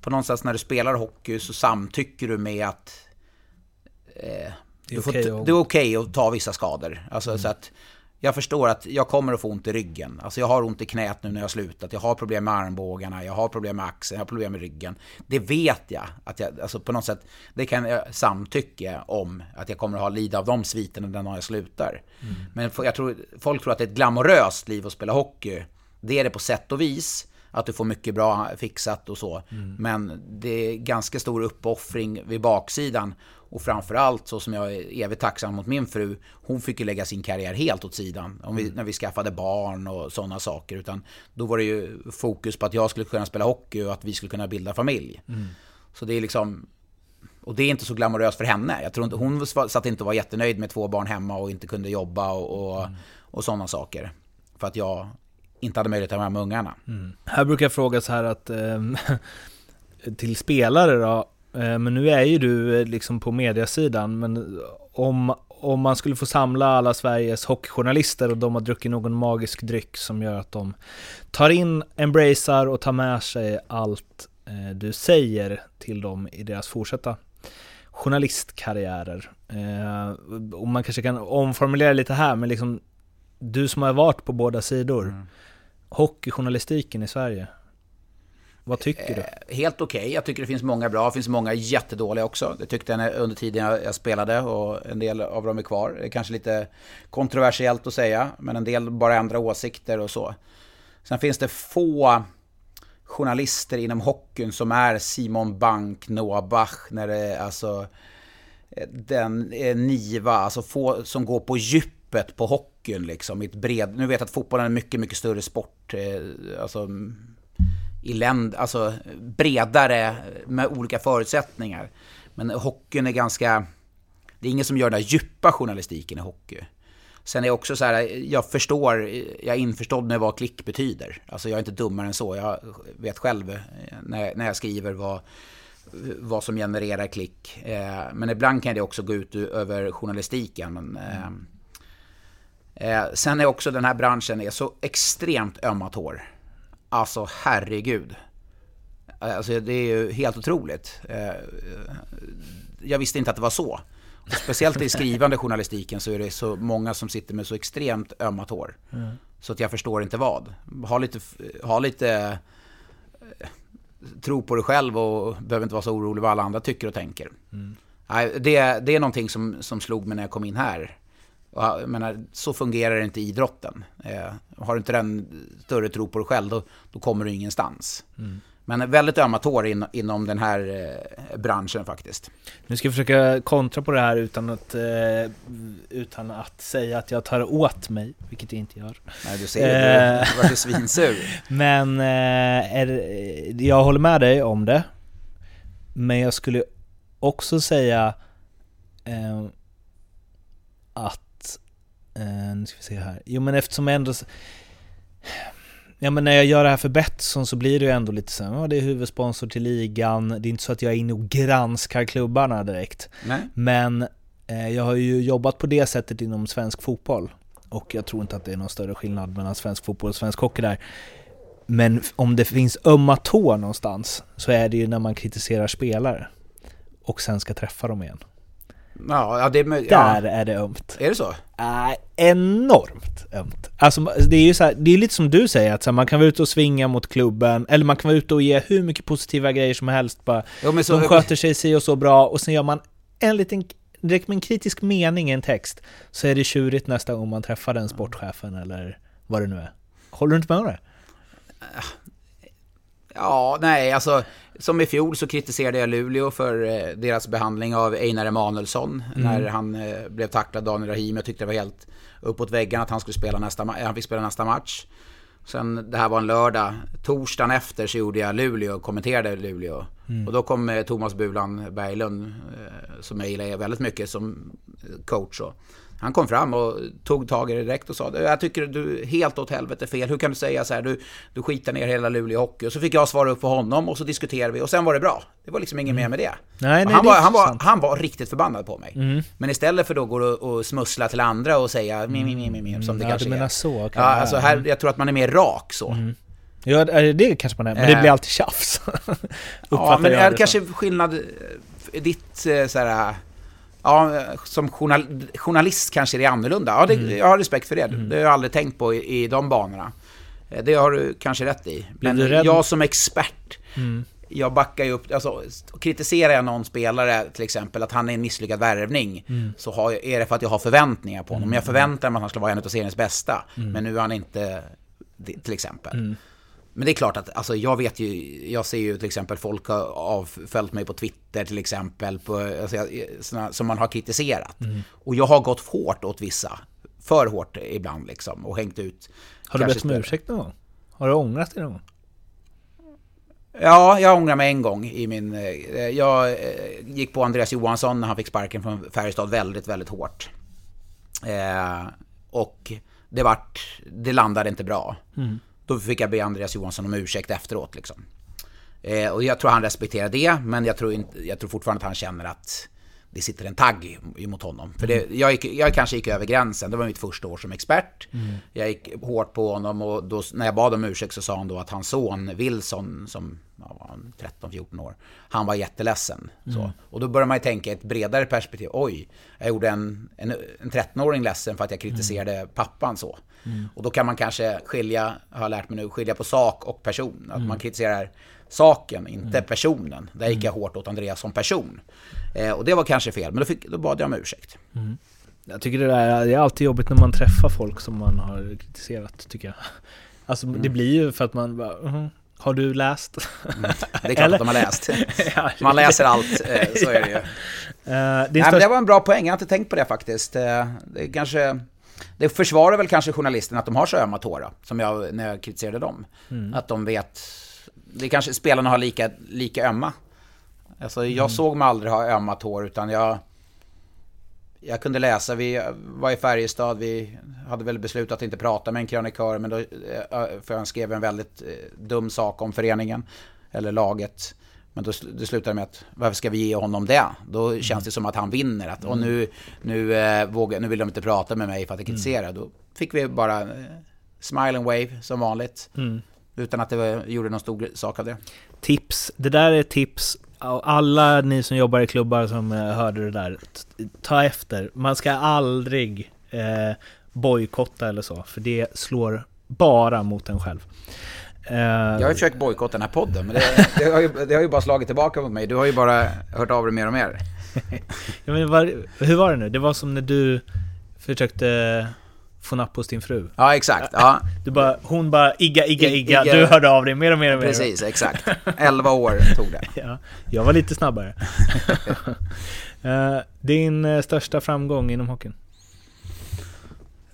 På någonstans när du spelar hockey så samtycker du med att... Eh, det är okej okay, okay att ta vissa skador. Alltså mm. så att jag förstår att jag kommer att få ont i ryggen. Alltså jag har ont i knät nu när jag har slutat. Jag har problem med armbågarna, jag har problem med axeln, jag har problem med ryggen. Det vet jag. Att jag alltså på något sätt, det kan jag samtycka om. Att jag kommer att ha lida av de sviterna den dagen jag slutar. Mm. Men jag tror, folk tror att det är ett glamoröst liv att spela hockey. Det är det på sätt och vis att du får mycket bra fixat och så. Mm. Men det är ganska stor uppoffring vid baksidan. Och framförallt så som jag är evigt tacksam mot min fru, hon fick ju lägga sin karriär helt åt sidan. Om vi, mm. När vi skaffade barn och sådana saker. Utan då var det ju fokus på att jag skulle kunna spela hockey och att vi skulle kunna bilda familj. Mm. Så det är liksom... Och det är inte så glamoröst för henne. Jag tror inte, hon satt inte och var jättenöjd med två barn hemma och inte kunde jobba och, och, mm. och sådana saker. För att jag inte hade möjlighet att vara med ungarna. Mm. Här brukar jag fråga så här att eh, (laughs) till spelare då, eh, men nu är ju du eh, liksom på mediasidan, men om, om man skulle få samla alla Sveriges hockeyjournalister och de har druckit någon magisk dryck som gör att de tar in, embracear och tar med sig allt eh, du säger till dem i deras fortsatta journalistkarriärer. Eh, och man kanske kan omformulera lite här, men liksom du som har varit på båda sidor. Mm hockeyjournalistiken i Sverige? Vad tycker du? Eh, helt okej. Okay. Jag tycker det finns många bra. Det finns många jättedåliga också. Det tyckte jag under tiden jag spelade och en del av dem är kvar. Det är kanske lite kontroversiellt att säga, men en del bara ändrar åsikter och så. Sen finns det få journalister inom hockeyn som är Simon Bank, Noah Bach, när det är alltså eh, den eh, Niva, alltså få som går på djupet på hockeyn hockeyn liksom. I ett bred, nu vet jag att fotbollen är en mycket, mycket större sport. Eh, alltså, i länd, alltså bredare med olika förutsättningar. Men hockeyn är ganska... Det är ingen som gör den där djupa journalistiken i hockey. Sen är jag också så här, jag förstår, jag är införstådd med vad klick betyder. Alltså jag är inte dummare än så. Jag vet själv eh, när, när jag skriver vad, vad som genererar klick. Eh, men ibland kan det också gå ut över journalistiken. Men, eh, sen är också den här branschen är så extremt ömmat hår. Alltså herregud. Alltså det är ju helt otroligt. Jag visste inte att det var så. Och speciellt i skrivande journalistiken så är det så många som sitter med så extremt ömmat hår. Mm. Så att jag förstår inte vad. Ha lite, ha lite tro på dig själv och behöver inte vara så orolig vad alla andra tycker och tänker. Mm. Det, det är någonting som, som slog mig när jag kom in här. Jag menar, så fungerar inte idrotten. Eh, har du inte den större tro på dig själv, då, då kommer du ingenstans. Mm. Men väldigt ömma tår in, inom den här eh, branschen faktiskt. Nu ska jag försöka kontra på det här utan att, eh, utan att säga att jag tar åt mig, vilket jag inte gör. Nej, du ser, eh, du vart svinsur. (laughs) Men eh, är, jag håller med dig om det. Men jag skulle också säga eh, att, eh, nu ska vi se här, jo men eftersom jag ändå Ja men när jag gör det här för Betsson så blir det ju ändå lite så ja det är huvudsponsor till ligan, det är inte så att jag är inne och granskar klubbarna direkt. Nej. Men eh, jag har ju jobbat på det sättet inom svensk fotboll. Och jag tror inte att det är någon större skillnad mellan svensk fotboll och svensk hockey där. Men om det finns ömma tår någonstans så är det ju när man kritiserar spelare och sen ska träffa dem igen. Ja, ja, det, Där är det ömt. Är det så? Äh, enormt ömt. Alltså det är ju så här, det är lite som du säger, att så här, man kan vara ute och svinga mot klubben, eller man kan vara ute och ge hur mycket positiva grejer som helst bara. Jo, så, de sköter sig si och så bra, och sen gör man en liten, direkt med en kritisk mening i en text, så är det tjurigt nästa gång man träffar den sportchefen eller vad det nu är. Håller du inte med om det? Ja, nej, alltså som i fjol så kritiserade jag Luleå för eh, deras behandling av Einar Emanuelsson mm. när han eh, blev tacklad Daniel Rahim. Jag tyckte det var helt uppåt väggen att han skulle spela nästa, han fick spela nästa match. Sen, det här var en lördag. Torsdagen efter så gjorde jag Luleå kommenterade Luleå. Mm. Och då kom eh, Thomas Bulan Berglund, som jag gillar väldigt mycket som coach. Och han kom fram och tog tag i det direkt och sa Jag tycker du är helt åt helvete fel. Hur kan du säga så här? Du, du skitar ner hela Luleå Hockey. Och så fick jag svara upp för honom och så diskuterade vi och sen var det bra. Det var liksom inget mm. mer med det. Nej, nej, han, det var, han, var, han var riktigt förbannad på mig. Mm. Men istället för då gå och, och smussla till andra och säga mi, mi, mi, mi, som det mm. kanske du menar är. så? Ja, alltså här, jag tror att man är mer rak så. Mm. Ja, det kanske man är, men det blir alltid tjafs. ja, men är det kanske skillnad, eh, ditt eh, så här Ja, som journal, journalist kanske det är annorlunda. Ja, det, mm. jag har respekt för det. Mm. Det har jag aldrig tänkt på i, i de banorna. Eh, det har du kanske rätt i. Men jag som expert, mm. jag backar ju upp, alltså kritiserar jag någon spelare till exempel att han är en misslyckad värvning, mm. så har, är det för att jag har förväntningar på honom. Mm. Jag förväntar mig att han ska vara en av seriens bästa, mm. men nu är han inte till exempel. Men det är klart att, alltså jag vet ju, jag ser ju till exempel folk har avföljt mig på Twitter till exempel, på, alltså, såna, som man har kritiserat. Mm. Och jag har gått hårt åt vissa, för hårt ibland liksom, och hängt ut. Har du bett om ursäkt någon gång? Har du ångrat dig någon gång? Ja, jag ångrar mig en gång i min... Eh, jag eh, gick på Andreas Johansson när han fick sparken från Färjestad väldigt, väldigt hårt. Eh, och det vart... Det landade inte bra. Mm. Då fick jag be Andreas Johansson om ursäkt efteråt liksom. Eh, och jag tror han respekterar det, men jag tror, inte, jag tror fortfarande att han känner att det sitter en tagg emot honom. För det, jag, gick, jag kanske gick över gränsen, det var mitt första år som expert. Mm. Jag gick hårt på honom och då, när jag bad om ursäkt så sa han då att hans son Wilson, som ja, 13-14 år, han var jätteledsen. Mm. Så. Och då börjar man ju tänka ett bredare perspektiv. Oj, jag gjorde en, en, en 13-åring ledsen för att jag kritiserade mm. pappan så. Mm. Och då kan man kanske skilja, har jag lärt mig nu, skilja på sak och person. Att mm. man kritiserar saken, inte mm. personen. Där gick jag hårt åt Andreas som person. Eh, och det var kanske fel, men då, fick, då bad jag om ursäkt. Mm. Jag tycker det, där, det är alltid jobbigt när man träffar folk som man har kritiserat, tycker jag. (laughs) Alltså det mm. blir ju för att man bara, uh -huh. Har du läst? Mm. Det är (laughs) klart Eller? att de har läst. (laughs) Man läser allt, eh, så är det ju. Uh, Nej, men det var en bra poäng, jag har inte tänkt på det faktiskt. Eh, det kanske det försvarar väl kanske journalisten att de har så ömma tår då, som jag, när jag kritiserade dem. Mm. Att de vet, det kanske spelarna har lika, lika ömma. Alltså jag Mm. såg mig aldrig ha ömma tår utan jag, jag kunde läsa, vi var i Färjestad, vi hade väl beslutat att inte prata med en krönikör, men då, eh, för han skrev en väldigt eh, dum sak om föreningen, eller laget. Men då, det slutade med att, varför ska vi ge honom det? Då känns det som att han vinner. Att, och nu, nu, eh, vågar, nu vill de inte prata med mig för att jag kritiserar. Då fick vi bara eh, smile and wave som vanligt. Utan att det var, gjorde någon stor sak av det. Tips, det där är tips. Alla ni som jobbar i klubbar som eh, hörde det där, ta efter. Man ska aldrig eh, bojkotta eller så, för det slår bara mot en själv. Eh, Jag har ju försökt bojkotta den här podden, men det, det, har ju, det har ju bara slagit tillbaka mot mig. Du har ju bara hört av dig mer och mer. (laughs) ja, men var, hur var det nu? Det var som när du försökte få napp hos din fru. Ja, exakt. (laughs) Ja, Du bara, hon bara igga, igga, igga. igga. Du hörde av dig mer och mer och mer. precis. Exakt. (laughs) 11 år tog det. Ja, jag var lite snabbare. (laughs) Eh, Din eh, största framgång inom hockeyn?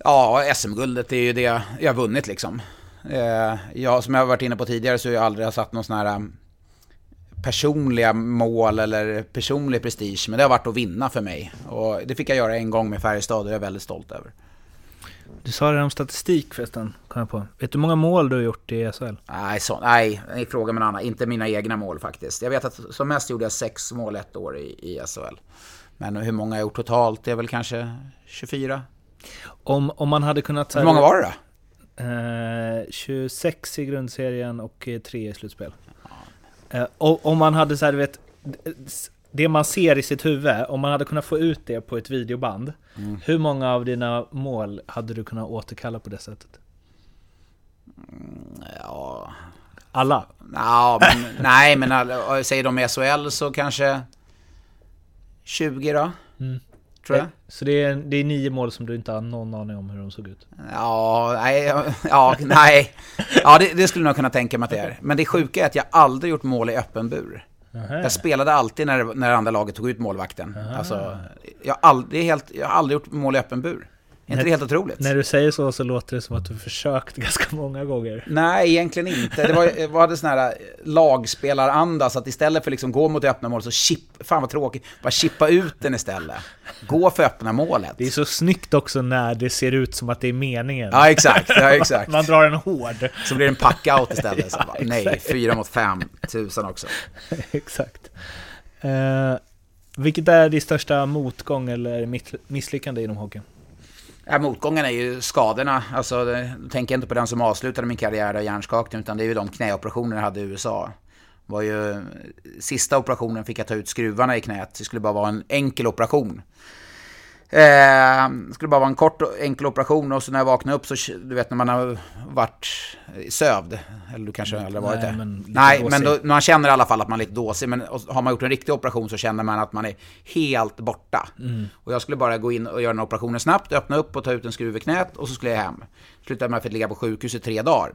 Ja, SM-guldet är ju det jag har vunnit liksom. Eh, Jag, som jag har varit inne på tidigare så har jag aldrig satt någon sån här personliga mål eller personlig prestige. Men det har varit att vinna för mig. Och det fick jag göra en gång med Färjestad och det är jag väldigt stolt över. Du sa det om statistik förresten, kom jag på. Vet du hur många mål du har gjort i SHL? Nej, så, nej, fråga med en annan. Inte mina egna mål faktiskt. Jag vet att som mest gjorde jag sex mål ett år i, i SHL. Men hur många jag gjort totalt? Det är väl kanske 24? Om, om man hade kunnat... Hur många var det då? Eh, 26 i grundserien och 3 i slutspel. Eh, och om man hade så här, vet, det man ser i sitt huvud, om man hade kunnat få ut det på ett videoband, Mm. hur många av dina mål hade du kunnat återkalla på det sättet? Ja, Alla? Ja, men, (laughs) nej, men säger de SHL så kanske 20 då? Mm. Tror jag. Så det är, det är nio mål som du inte har någon aning om hur de såg ut? Ja, nej, (laughs) ja, nej. Ja, det, det skulle jag nog kunna tänka mig att det är. Men det sjuka är att jag aldrig gjort mål i öppen bur. Jag spelade alltid när, när andra laget tog ut målvakten. Alltså, jag, det är helt, jag har aldrig gjort mål i öppen bur. Är inte det helt otroligt? När du säger så så låter det som att du försökt (laughs) ganska många gånger. Nej, egentligen inte. Det var, var det sån här lagspelaranda, så att istället för liksom gå mot öppna mål så chip, fan vad tråkigt, bara chippa ut den istället. Gå för öppna målet. Det är så snyggt också när det ser ut som att det är meningen. Ja, exakt. Ja, exakt. (laughs) Man drar en hård. Så blir det en pack-out istället. Ja, bara, (laughs) nej, fyra mot fem, tusan också. Exakt. Eh, vilket är din största motgång eller misslyckande inom hockeyn? Ja, motgången är ju skadorna. Alltså, då tänker jag inte på den som avslutade min karriär av hjärnskakning, utan det är ju de knäoperationer jag hade i USA. Var ju, eh, sista operationen fick jag ta ut skruvarna i knät. Det skulle bara vara en enkel operation. Eh, skulle bara vara en kort och enkel operation och så när jag vaknade upp så, du vet när man har varit sövd, eller du kanske aldrig har varit Nej, det? men Nej, dåsig. men då, man känner i alla fall att man är lite dåsig, men har man gjort en riktig operation så känner man att man är helt borta. Och jag skulle bara gå in och göra den operationen snabbt, öppna upp och ta ut en skruv i knät och så skulle jag hem. Slutade med att jag fick ligga på sjukhus i tre dagar.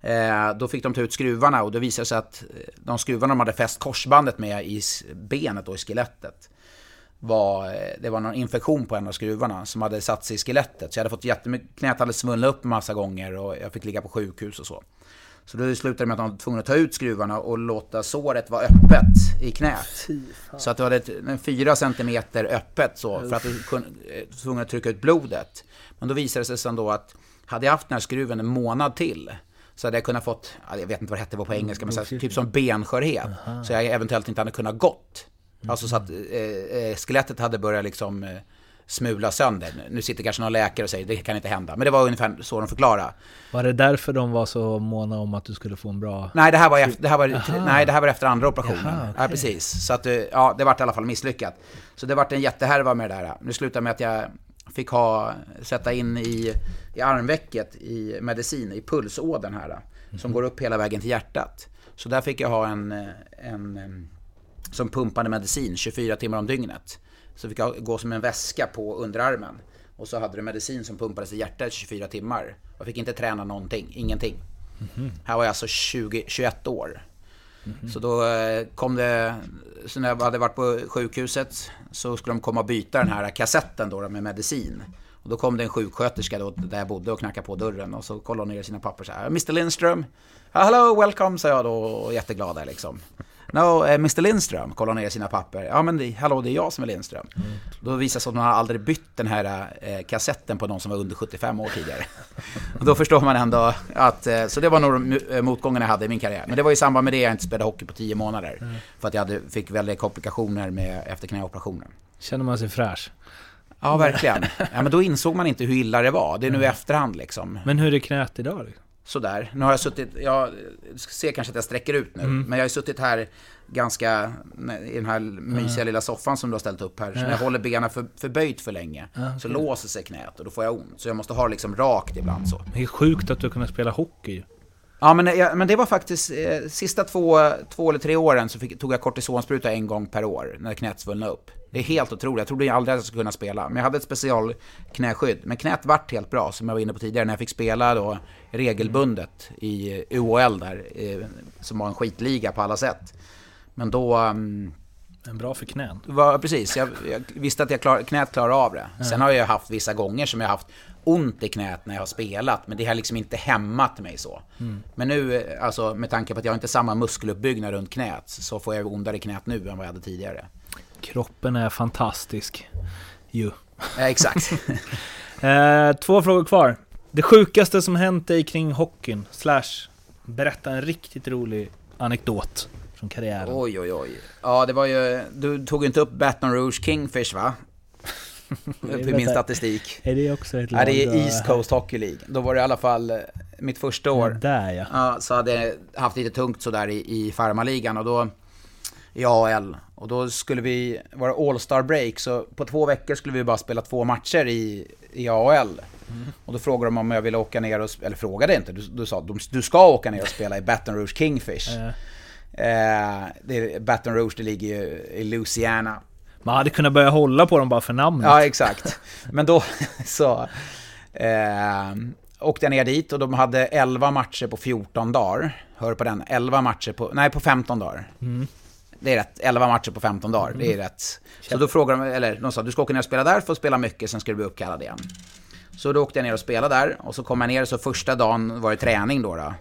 Eh, då fick de ta ut skruvarna och då visade det sig att de skruvarna de hade fäst korsbandet med i benet och i skelettet var, eh, det var någon infektion på en av skruvarna som hade satt sig i skelettet. Så jag hade fått jättemycket, knät hade svullnat upp massa gånger och jag fick ligga på sjukhus och så. Så då slutade det med att de var tvungna att ta ut skruvarna och låta såret vara öppet i knät. Så att det var ett, fyra centimeter öppet så, för att du kunde, eh, tvungen att trycka ut blodet. Men då visade det sig sen då att hade jag haft den här skruven en månad till så hade jag kunnat fått, ja, jag vet inte vad det hette på engelska, men här, typ som benskörhet. Så jag eventuellt inte hade kunnat gått. Alltså så att eh, eh, skelettet hade börjat liksom eh, smula sönder. Nu sitter kanske någon läkare och säger det kan inte hända. Men det var ungefär så de förklarade. Var det därför de var så måna om att du skulle få en bra... Nej, det här var, efter, det här var, nej, det här var efter andra operationen. Jaha, okej. Ja, precis. Så att, eh, ja, det vart i alla fall misslyckat. Så det vart en jättehärva med det där. Nu slutade med att jag fick ha, sätta in i, i armvecket i medicin, i pulsådern här, som går upp hela vägen till hjärtat. Så där fick jag ha en, eh, en, som pumpade medicin 24 timmar om dygnet. Så fick jag gå som en väska på underarmen. Och så hade du medicin som pumpades i hjärtat i 24 timmar. Jag fick inte träna någonting, ingenting. Här var jag alltså 20, 21 år. Så då eh, kom det, så när jag hade varit på sjukhuset så skulle de komma och byta den här kassetten då med medicin. Och då kom det en sjuksköterska då, där jag bodde och knackade på dörren och så kollade hon ner i sina papper så här. Mr Lindström? Hello, welcome, sa jag då och jätteglad där liksom. No, eh, Mr Lindström, kollar ner sina papper. Ja men hallå, det är jag som är Lindström. Mm. Då visade det sig att har aldrig bytt den här eh, kassetten på någon som var under 75 år tidigare. (laughs) och då förstår man ändå att, eh, så det var nog eh, motgången jag hade i min karriär. Men det var i samband med det jag inte spelade hockey på 10 månader. Mm. För att jag hade, fick väldigt komplikationer med, efter knäoperationen. Känner man sig fräsch? Ja, verkligen. Ja, men då insåg man inte hur illa det var. Det är nu i efterhand liksom. Men hur är knät idag? Liksom? Sådär. Nu har jag suttit, jag ser kanske att jag sträcker ut nu, men jag har suttit här ganska, i den här mysiga lilla soffan som du har ställt upp här. Så när jag håller benen för, förböjt för länge, så låser sig knät och då får jag ont. Så jag måste ha liksom rakt ibland så. Det är sjukt att du har kunnat spela hockey. Ja, men, ja, men det var faktiskt, eh, sista två, två eller tre åren så fick, tog jag kortisonspruta en gång per år när knät svullnade upp. Det är helt otroligt, jag trodde aldrig att jag skulle kunna spela. Men jag hade ett specialknäskydd. Men knät vart helt bra, som jag var inne på tidigare, när jag fick spela då regelbundet i UHL där, eh, som var en skitliga på alla sätt. Men då... mm, En bra för knän. var, precis, jag, jag visste att jag klar, knät klarar av det. Sen har jag haft vissa gånger som jag haft ont i knät när jag har spelat, men det har liksom inte hämmat mig så. Men nu, alltså med tanke på att jag inte har samma muskeluppbyggnad runt knät, så får jag ondare knät nu än vad jag hade tidigare. Kroppen är fantastisk. Ju. Ja, exakt. (laughs) Eh, två frågor kvar. Det sjukaste som hänt dig kring hockeyn, slash berätta en riktigt rolig anekdot från karriären. oj, oj, oj. Ja, det var ju, du tog inte upp Baton Rouge Kingfish va? Upp i min statistik. Är det också ett lag? Ja, det är? East Coast Hockey League. Då var det i alla fall eh, mitt första år. Där ja. Ja, så hade jag haft lite tungt sådär i, i farmaligan och då i AL. Och då skulle vi vara All-Star break, så på två veckor skulle vi bara spela två matcher i, i AL. Och då frågade de om jag ville åka ner och, eller frågade inte, du, du sa du, du ska åka ner och spela i Baton Rouge Kingfish. Ja. Eh, det, Baton Rouge, det ligger ju i Louisiana. Man hade kunnat börja hålla på dem bara för namnet. Ja, exakt. Men då (laughs) så eh, åkte jag ner dit och de hade 11 matcher på 14 dagar. Hör på den, 11 matcher på, nej på 15 dagar. Det är rätt, 11 matcher på 15 dagar, det är rätt. Så då frågade de, eller de sa du ska åka ner och spela där, får spela mycket, sen ska du bli uppkallad igen. Så då åkte jag ner och spelade där och så kom jag ner så första dagen var det träning då. då.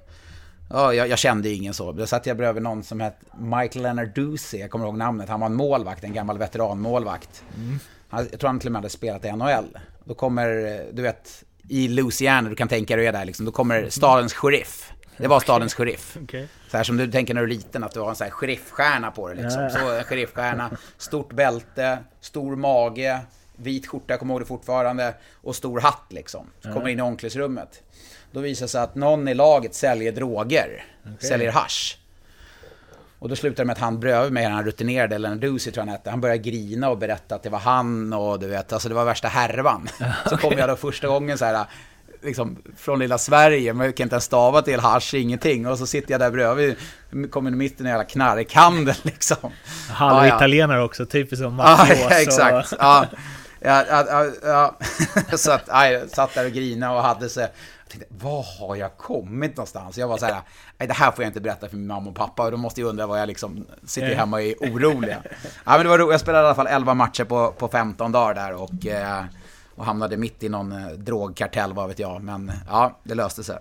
Ja, jag, jag kände ingen så. Då satt jag bredvid någon som hette Michael Leonarduzzi, jag kommer ihåg namnet. Han var en målvakt, en gammal veteranmålvakt. Han, jag tror han till och med hade spelat i NHL. Då kommer, du vet, i Louisiana, du kan tänka dig det är där liksom, då kommer stadens sheriff. Det var stadens sheriff. Okej. Så här som du tänker när du är liten, att du har en sån här sheriffstjärna på dig liksom. Ja. Så en sheriffstjärna, stort bälte, stor mage, vit skjorta, jag kommer ihåg det fortfarande, och stor hatt liksom. Så kommer in i omklädningsrummet. Då visar det sig att någon i laget säljer droger, säljer hasch. Och då slutar det med att han bredvid mig, han rutinerade, eller Ducy tror jag han hette, han började grina och berätta att det var han och du vet, alltså det var värsta härvan. (laughs) Så kom jag då första gången så här, liksom från lilla Sverige, men jag kan inte ens stava till hasch, ingenting. Och så sitter jag där bredvid, kommer mitt i en jävla knarkhandel (laughs) liksom. Halv Ja, ja. också, typiskt som Ja, mafios. (laughs) och- exakt. Ja. Ja, ja, ja, ja. Så att, ja, jag satt där och grinade och hade så... Tänkte, var har jag kommit någonstans? Jag var så här, nej det här får jag inte berätta för min mamma och pappa. Och de måste ju undra vad jag liksom sitter hemma och är orolig. Ja, men det var roligt. Jag spelade i alla fall 11 matcher på, på 15 dagar där och, eh, och hamnade mitt i någon eh, drogkartell, vad vet jag. Men ja, det löste sig.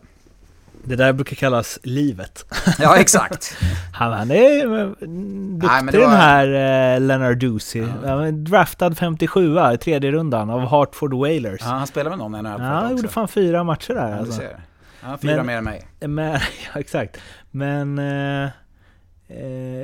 Det där brukar kallas livet. Ja, exakt. (laughs) Han, han är eh, duktig det den var- här eh, Leonard. Han var draftad 57 i tredje rundan av Hartford Whalers. Ja, han spelade med någon i NHL Ja, han gjorde fan fyra matcher där Ja, alltså. ser. Ja, fyra Men- mer än mig. Men, (laughs) ja, exakt. Men eh, eh,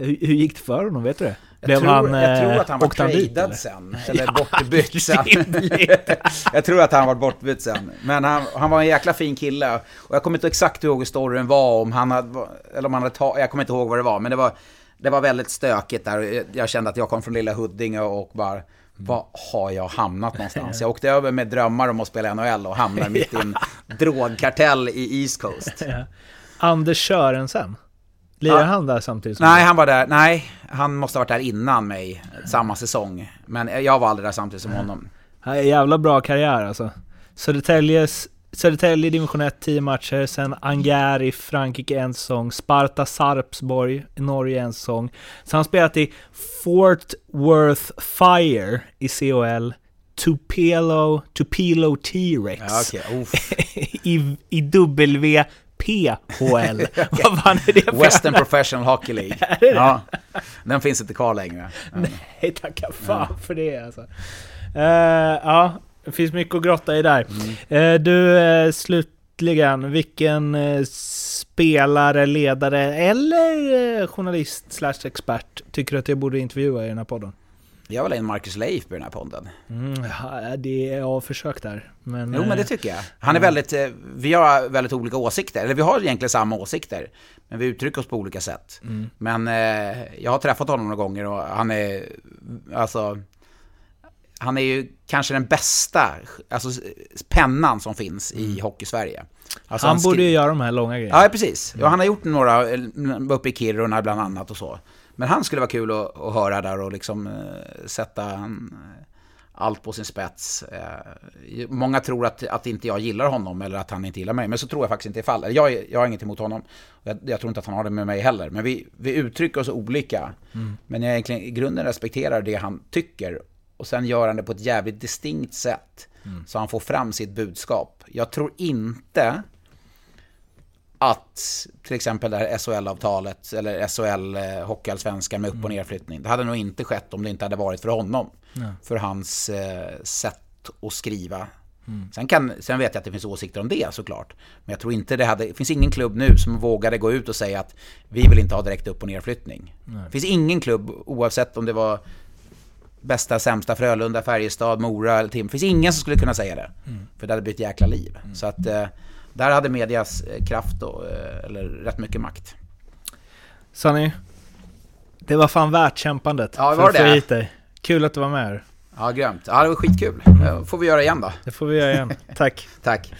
hur, hur gick det för honom? Vet du det? Jag tror, jag eh, tror att han var tradad sen, (laughs) eller Ja, bortbytt sen. (laughs) jag tror att han var bortbytt sen. Men han, han var en jäkla fin kille. Och jag kommer inte exakt ihåg hur storyn var, om han hade, eller om han hade ta, jag kommer inte ihåg vad det var, men det var, det var väldigt stökigt där. Jag- Jag kände att jag kom från lilla Huddinge och bara, var har jag hamnat någonstans? (laughs) Jag åkte över med drömmar om att spela NHL och hamnade mitt i en drogkartell i East Coast. Anders Sörensen. Lirar Ja. han där samtidigt som Nej, han var där. Nej, han måste ha varit där innan mig, samma säsong. Men jag var aldrig där samtidigt som honom. Han en jävla bra karriär alltså. Södertäljes, Södertälje i division 1, 10 matcher. Sen Angers i Frankrike en säsong. Sparta Sarpsborg i Norge en säsong. Så han spelat i Fort Worth Fire i COL. Tupelo, Tupelo T-Rex Ja. Uff. (laughs) i, i WPHL. (laughs) Vad fan är det för Western Professional Hockey League. (laughs) Ja, den finns inte kvar längre. Men, Nej, tacka fan för det alltså. Eh, ja, det finns mycket att grotta i där. Mm. Eh, du, eh, slutligen, vilken spelare, ledare eller journalist slash expert tycker du att jag borde intervjua i den här podden? Jag vill ha in Marcus Leif på den här podden. Mm, ja, det är jag försök där. Men, Jo, men det eh, tycker jag. Han är väldigt, eh, vi har väldigt olika åsikter, eller vi har egentligen samma åsikter, men vi uttrycker oss på olika sätt. Men eh, jag har träffat honom några gånger och han är, alltså, han är ju kanske den bästa, alltså pennan som finns i Hockey-Sverige. Alltså, han borde skri- ju göra de här långa grejerna. Ja, precis. Ja, han har gjort några uppe i Kiruna bland annat och så. Men han skulle vara kul att, att höra där och liksom eh, sätta eh, allt på sin spets. Eh, många tror att, att inte jag gillar honom eller att han inte gillar mig, men så tror jag faktiskt inte är fallet. Jag, jag har inget emot honom. Jag, jag tror inte att han har det med mig heller. Men vi, vi uttrycker oss olika. Men jag egentligen i grunden respekterar det han tycker. Och sen gör han det på ett jävligt distinkt sätt. Så han får fram sitt budskap. Jag tror inte att till exempel det här SHL-avtalet eller SHL eh, Hockeyallsvenskan med upp och nerflyttning. Det hade nog inte skett om det inte hade varit för honom. För hans eh, sätt att skriva. Sen, kan, sen vet jag att det finns åsikter om det såklart. Men jag tror inte det hade, det finns ingen klubb nu som vågade gå ut och säga att vi vill inte ha direkt upp och nerflyttning. Det finns ingen klubb, oavsett om det var bästa, sämsta, Frölunda, Färjestad, Mora eller Tim. Det finns ingen som skulle kunna säga det. För det hade blivit jäkla liv. Så att eh, där hade medias eh, kraft och, eh, eller rätt mycket makt. Sonny, det var fan värt kämpandet Ja, för var att få det? hit dig. Kul att du var med här. Ja, grymt. Ja, det var skitkul. Eh, får vi göra igen då. Det får vi göra igen. (laughs) Tack. Tack.